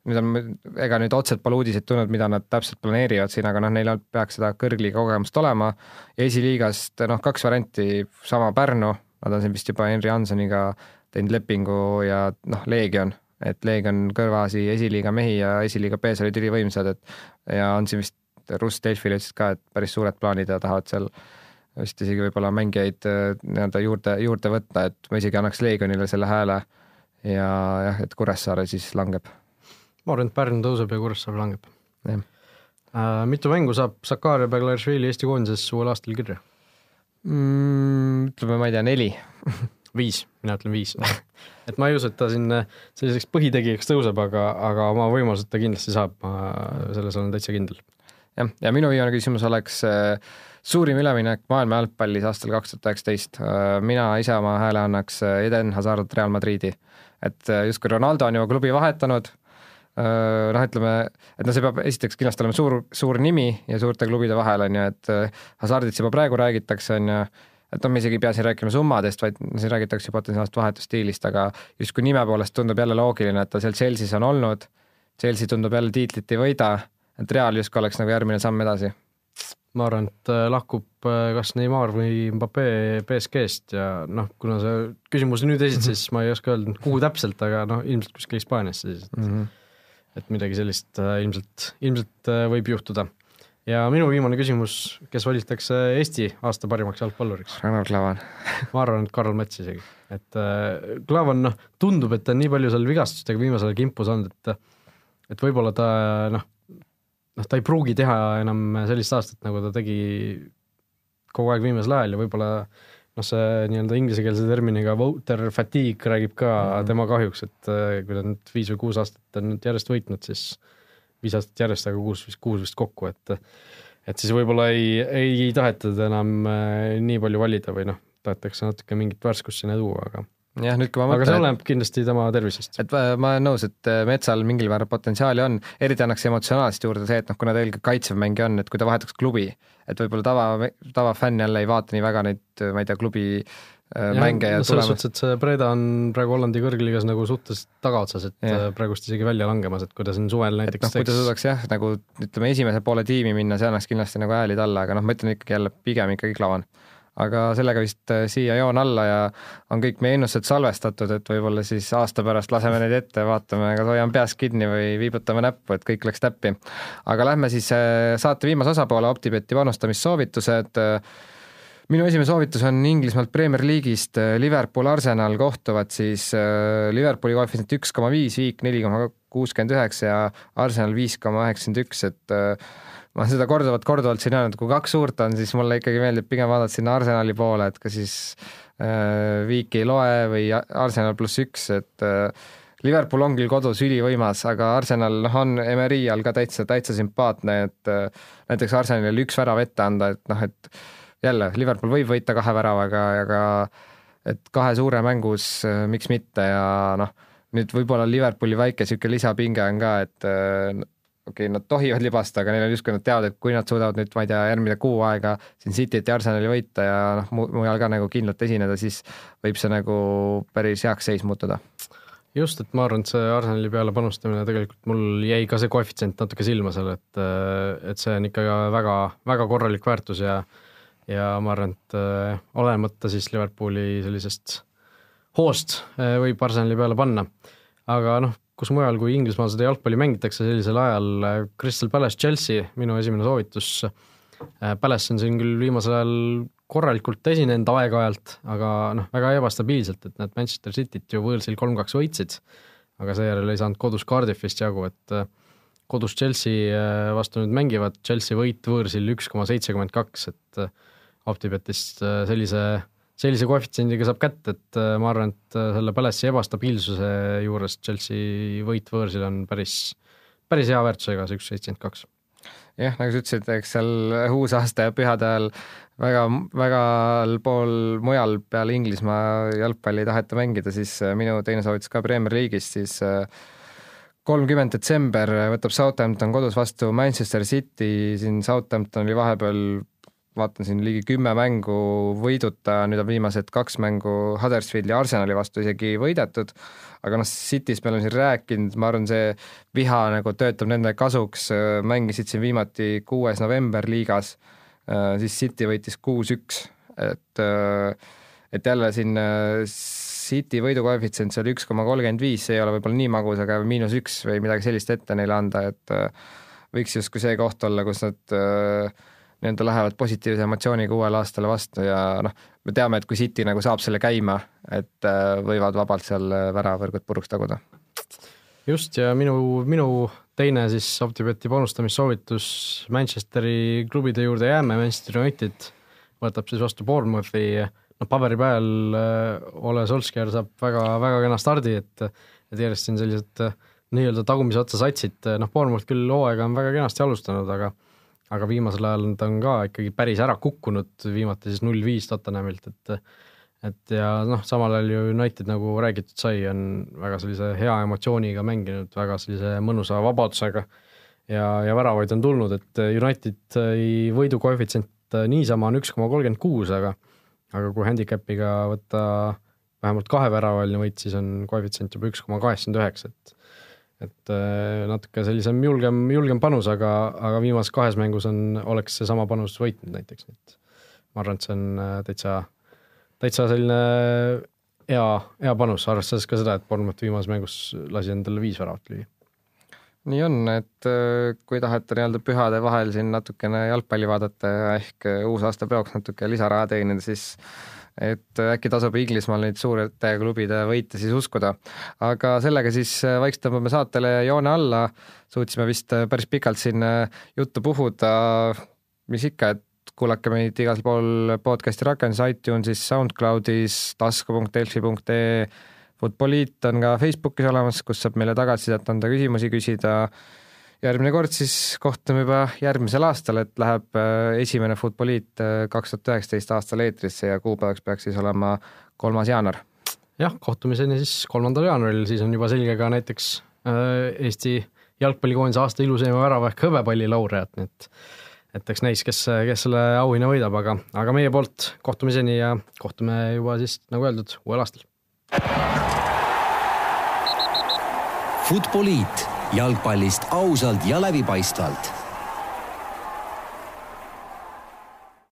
Nüüd on, ega nüüd otseselt pole uudiseid tulnud, mida nad täpselt planeerivad siin, aga noh, neil on- peaks seda kõrgliiga kogemust olema. Ja esiliigast noh, kaks varianti, sama Pärnu, nad on siin vist juba Henri Hansoniga teinud lepingu ja noh, Leegion, et Leegion kõrvasi esiliiga mehi ja esiliiga B-s olid ülivõimsad, et ja on siin vist, Russ Delfile ütles ka, et päris suured plaanid ja tahavad seal vist isegi võib-olla mängijaid äh, nii-öelda juurde, juurde võtta, et ma isegi annaks Leegionile selle hääle ja jah, et Kuressaare siis langeb ma arvan, et Pärnu tõuseb ja Kuressaare langeb. Jah. Äh, mitu mängu saab Sakarja Beglarishvili Eesti koondises uuel aastal kirja? mm,? ütleme, ma ei tea, neli. viis, mina ütlen viis et ma ei usu, et ta siin äh, selliseks põhitegijaks tõuseb, aga, aga oma võimalused ta kindlasti saab, ma selles olen täitsa kindel. jah, ja minu viimane küsimus oleks äh, suurim üleminek maailma jalgpallis aastal kaks tuhat üheksateist. mina ise oma hääle annaks äh, Eden Hazard Real Madridi. et äh, justkui Ronaldo on juba klubi vahetanud, noh, ütleme, et no see peab esiteks kindlasti olema suur, suur nimi ja suurte klubide vahel on ju, et äh, Hazardist juba praegu räägitakse, on ju, et noh, me isegi ei pea siin rääkima summadest, vaid siin räägitakse potentsiaalsest vahetusstiilist, aga justkui nime poolest tundub jälle loogiline, et ta seal Chelsea's on olnud, Chelsea tundub jälle tiitlit ei võida, et Real justkui oleks nagu järgmine samm edasi. ma arvan, et äh, lahkub äh, kas Neimar või Mbappe BSG-st ja noh, kuna sa küsimuse nüüd esitasid, siis ma ei oska öelda, kuhu täpselt, aga noh, ilmselt kuskil Hispaaniasse siis, et mm -hmm. et midagi sellist äh, ilmselt, ilmselt võib juhtuda. ja minu viimane küsimus, kes valitakse Eesti aasta parimaks jalgpalluriks? Ragnar Klavan ma arvan, et Karl Mets isegi, et Klavan noh, tundub, et ta on nii palju seal vigastustega viimasel ajal kimpu saanud, et et võib-olla ta noh, noh, ta ei pruugi teha enam sellist aastat, nagu ta tegi kogu aeg viimasel ajal ja võib-olla noh, see nii-öelda inglisekeelse terminiga voter fatigue räägib ka mm -hmm. tema kahjuks, et äh, kui ta nüüd viis või kuus aastat on nüüd järjest võitnud, siis viis aastat järjest, aga kuus vist, kuus vist kokku, et et siis võib-olla ei, ei taheta teda enam äh, nii palju valida või noh, tahetakse natuke mingit värskust sinna tuua, aga jah, nüüd kui ma aga see mõtlen, oleneb kindlasti tema tervisest. et ma olen nõus, et äh, Metsal mingil määral potentsiaali on, eriti annaks emotsionaalselt juurde see, et noh, kuna ta eelkõige kaitsev mängija on, et kui ta vahetaks klubi, et võib-olla tava, tavafänn jälle ei vaata nii väga neid, ma ei tea, klubi äh, mänge ja no, selles suhtes, et see Breda on praegu Hollandi kõrgliigas nagu suhteliselt tagaotsas, et yeah. praegust isegi välja langemas, et kui ta siin suvel et näiteks noh, kui ta suudaks jah, nagu ütleme, esimese poole tiimi minna, see annaks kindlasti nagu hääli talle, aga noh, ma ütlen ikkagi jälle pigem ikkagi Klavan. Aga sellega vist äh, siia joon alla ja on kõik meie ennustused salvestatud, et võib-olla siis aasta pärast laseme neid ette, vaatame, kas hoiame peast kinni või viibutame näppu, et kõik läks täppi. aga lähme siis äh, saate viimase osapoole OpTibeti panustamissoovitused minu esimene soovitus on Inglismaalt Premier League'ist Liverpool Arsenal kohtuvad siis äh, Liverpooli koefitsient üks koma viis, Viik neli koma kuuskümmend üheksa ja Arsenal viis koma üheksakümmend üks, et äh, ma olen seda korduvalt-korduvalt siin öelnud, kui kaks suurt on, siis mulle ikkagi meeldib pigem vaadata sinna Arsenali poole, et kas siis äh, Viik ei loe või Arsenal pluss üks, et äh, Liverpool on küll kodus ülivõimas, aga Arsenal noh, on Emery all ka täitsa, täitsa sümpaatne, et äh, näiteks Arsenalile üks värav ette anda, et noh, et jälle Liverpool võib võita kahe väravaga, aga et kahe suure mängus äh, miks mitte ja noh, nüüd võib-olla Liverpooli väike niisugune lisapinge on ka, et äh, okei okay,, nad tohivad libasta, aga neil on justkui nad teavad, et kui nad suudavad nüüd, ma ei tea, järgmine kuu aega siin Cityt ja Arsenali võita ja noh, mujal ka nagu kindlalt esineda, siis võib see nagu päris heaks seis muutuda. just, et ma arvan, et see Arsenali peale panustamine tegelikult mul jäi ka see koefitsient natuke silma seal, et et see on ikka väga, väga korralik väärtus ja ja ma arvan, et äh, olenemata siis Liverpooli sellisest hoost äh, võib Arsenali peale panna. aga noh, kus mujal kui Inglismaal seda jalgpalli mängitakse sellisel ajal äh, Crystal Palace Chelsea, minu esimene soovitus. Äh, Palace on siin küll viimasel ajal korralikult esinenud aeg-ajalt, aga noh, väga ebastabiilselt, et nad Manchester Cityt ju võõrsil kolm-kaks võitsid, aga seejärel ei saanud kodus Cardiffist jagu, et äh, kodus Chelsea vastu nüüd mängivad, Chelsea võit võõrsil üks koma seitsekümmend kaks, et Optibetist sellise, sellise koefitsiendiga saab kätte, et ma arvan, et selle Palace'i ebastabiilsuse juures Chelsea võit võõrsil on päris, päris hea väärtusega, see üks seitsekümmend kaks. Jah, nagu sa ütlesid, eks seal uusaasta ja pühade ajal väga, väga pool mujal peale Inglismaa jalgpalli ei taheta mängida, siis minu teine soovitus ka Premier League'is, siis kolmkümmend detsember võtab Southampton kodus vastu Manchester City, siin Southampton oli vahepeal vaatan siin ligi kümme mängu võiduta, nüüd on viimased kaks mängu Huddersfieldi ja Arsenali vastu isegi võidetud, aga noh, Cityst me oleme siin rääkinud, ma arvan, see viha nagu töötab nende kasuks, mängisid siin viimati kuues november liigas, siis City võitis kuus-üks, et et jälle siin City võidukoefitsient seal üks koma kolmkümmend viis, see ei ole võib-olla nii magus, aga miinus üks või midagi sellist ette neile anda, et äh, võiks justkui see koht olla, kus nad äh, nii-öelda lähevad positiivse emotsiooniga uuele aastale vastu ja noh, me teame, et kui City nagu saab selle käima, et äh, võivad vabalt seal väravõrgud puruks taguda. just, ja minu, minu teine siis OpTibeti panustamissoovitus Manchesteri klubide juurde jääme, Manchester United võtab siis vastu Bournemouthi noh, paberi peal äh, Ole Solskjaer saab väga, väga kena stardi, et et järjest siin sellised äh, nii-öelda tagumise otsa satsid, äh, noh, Bournemouth küll hooaega on väga kenasti alustanud, aga aga viimasel ajal ta on ka ikkagi päris ära kukkunud, viimati siis null viis Tottenhamilt, et et ja noh, samal ajal ju United, nagu räägitud sai, on väga sellise hea emotsiooniga mänginud, väga sellise mõnusa vabadusega. Ja, ja väravaid on tulnud, et Unitedi võidukoefitsient niisama on üks koma kolmkümmend kuus, aga aga kui handicap'iga võtta vähemalt kaheväravaline võit, siis on koefitsient juba üks koma kaheksakümmend üheksa, et et äh, natuke sellisem julgem, julgem panus, aga, aga viimases kahes mängus on, oleks seesama panus võitnud näiteks, et ma arvan, et see on äh, täitsa, täitsa selline hea, hea panus, arvestades ka seda, et Bournemouth viimases mängus lasi endale viis väravat lüüa. Nii on, et äh, kui tahate nii-öelda pühade vahel siin natukene jalgpalli vaadata ja ehk uusaasta peoks natuke lisaraha teenida, siis et äh, äkki tasub Inglismaal neid suurte klubide võite siis uskuda. aga sellega siis vaikselt tõmbame saatele joone alla, suutsime vist päris pikalt siin juttu puhuda, mis ikka, et kuulake meid igal pool podcasti rakendus, iTunesis, SoundCloudis, tasku.delfi.ee Futboliit on ka Facebookis olemas, kus saab meile tagasisidet anda, küsimusi küsida. Järgmine kord siis kohtume juba järgmisel aastal, et läheb äh, esimene Futboliit äh, kaks tuhat üheksateist aastal eetrisse ja kuupäevaks peaks siis olema kolmas jaanuar. jah, kohtumiseni siis kolmandal jaanuaril, siis on juba selge ka näiteks äh, Eesti jalgpallikoondise aasta ilusaima värava ehk hõbepalli laureaat, nii et et eks näis, kes, kes selle auhinna võidab, aga, aga meie poolt kohtumiseni ja kohtume juba siis, nagu öeldud, uuel aastal Futboliit jalgpallist ausalt ja läbipaistvalt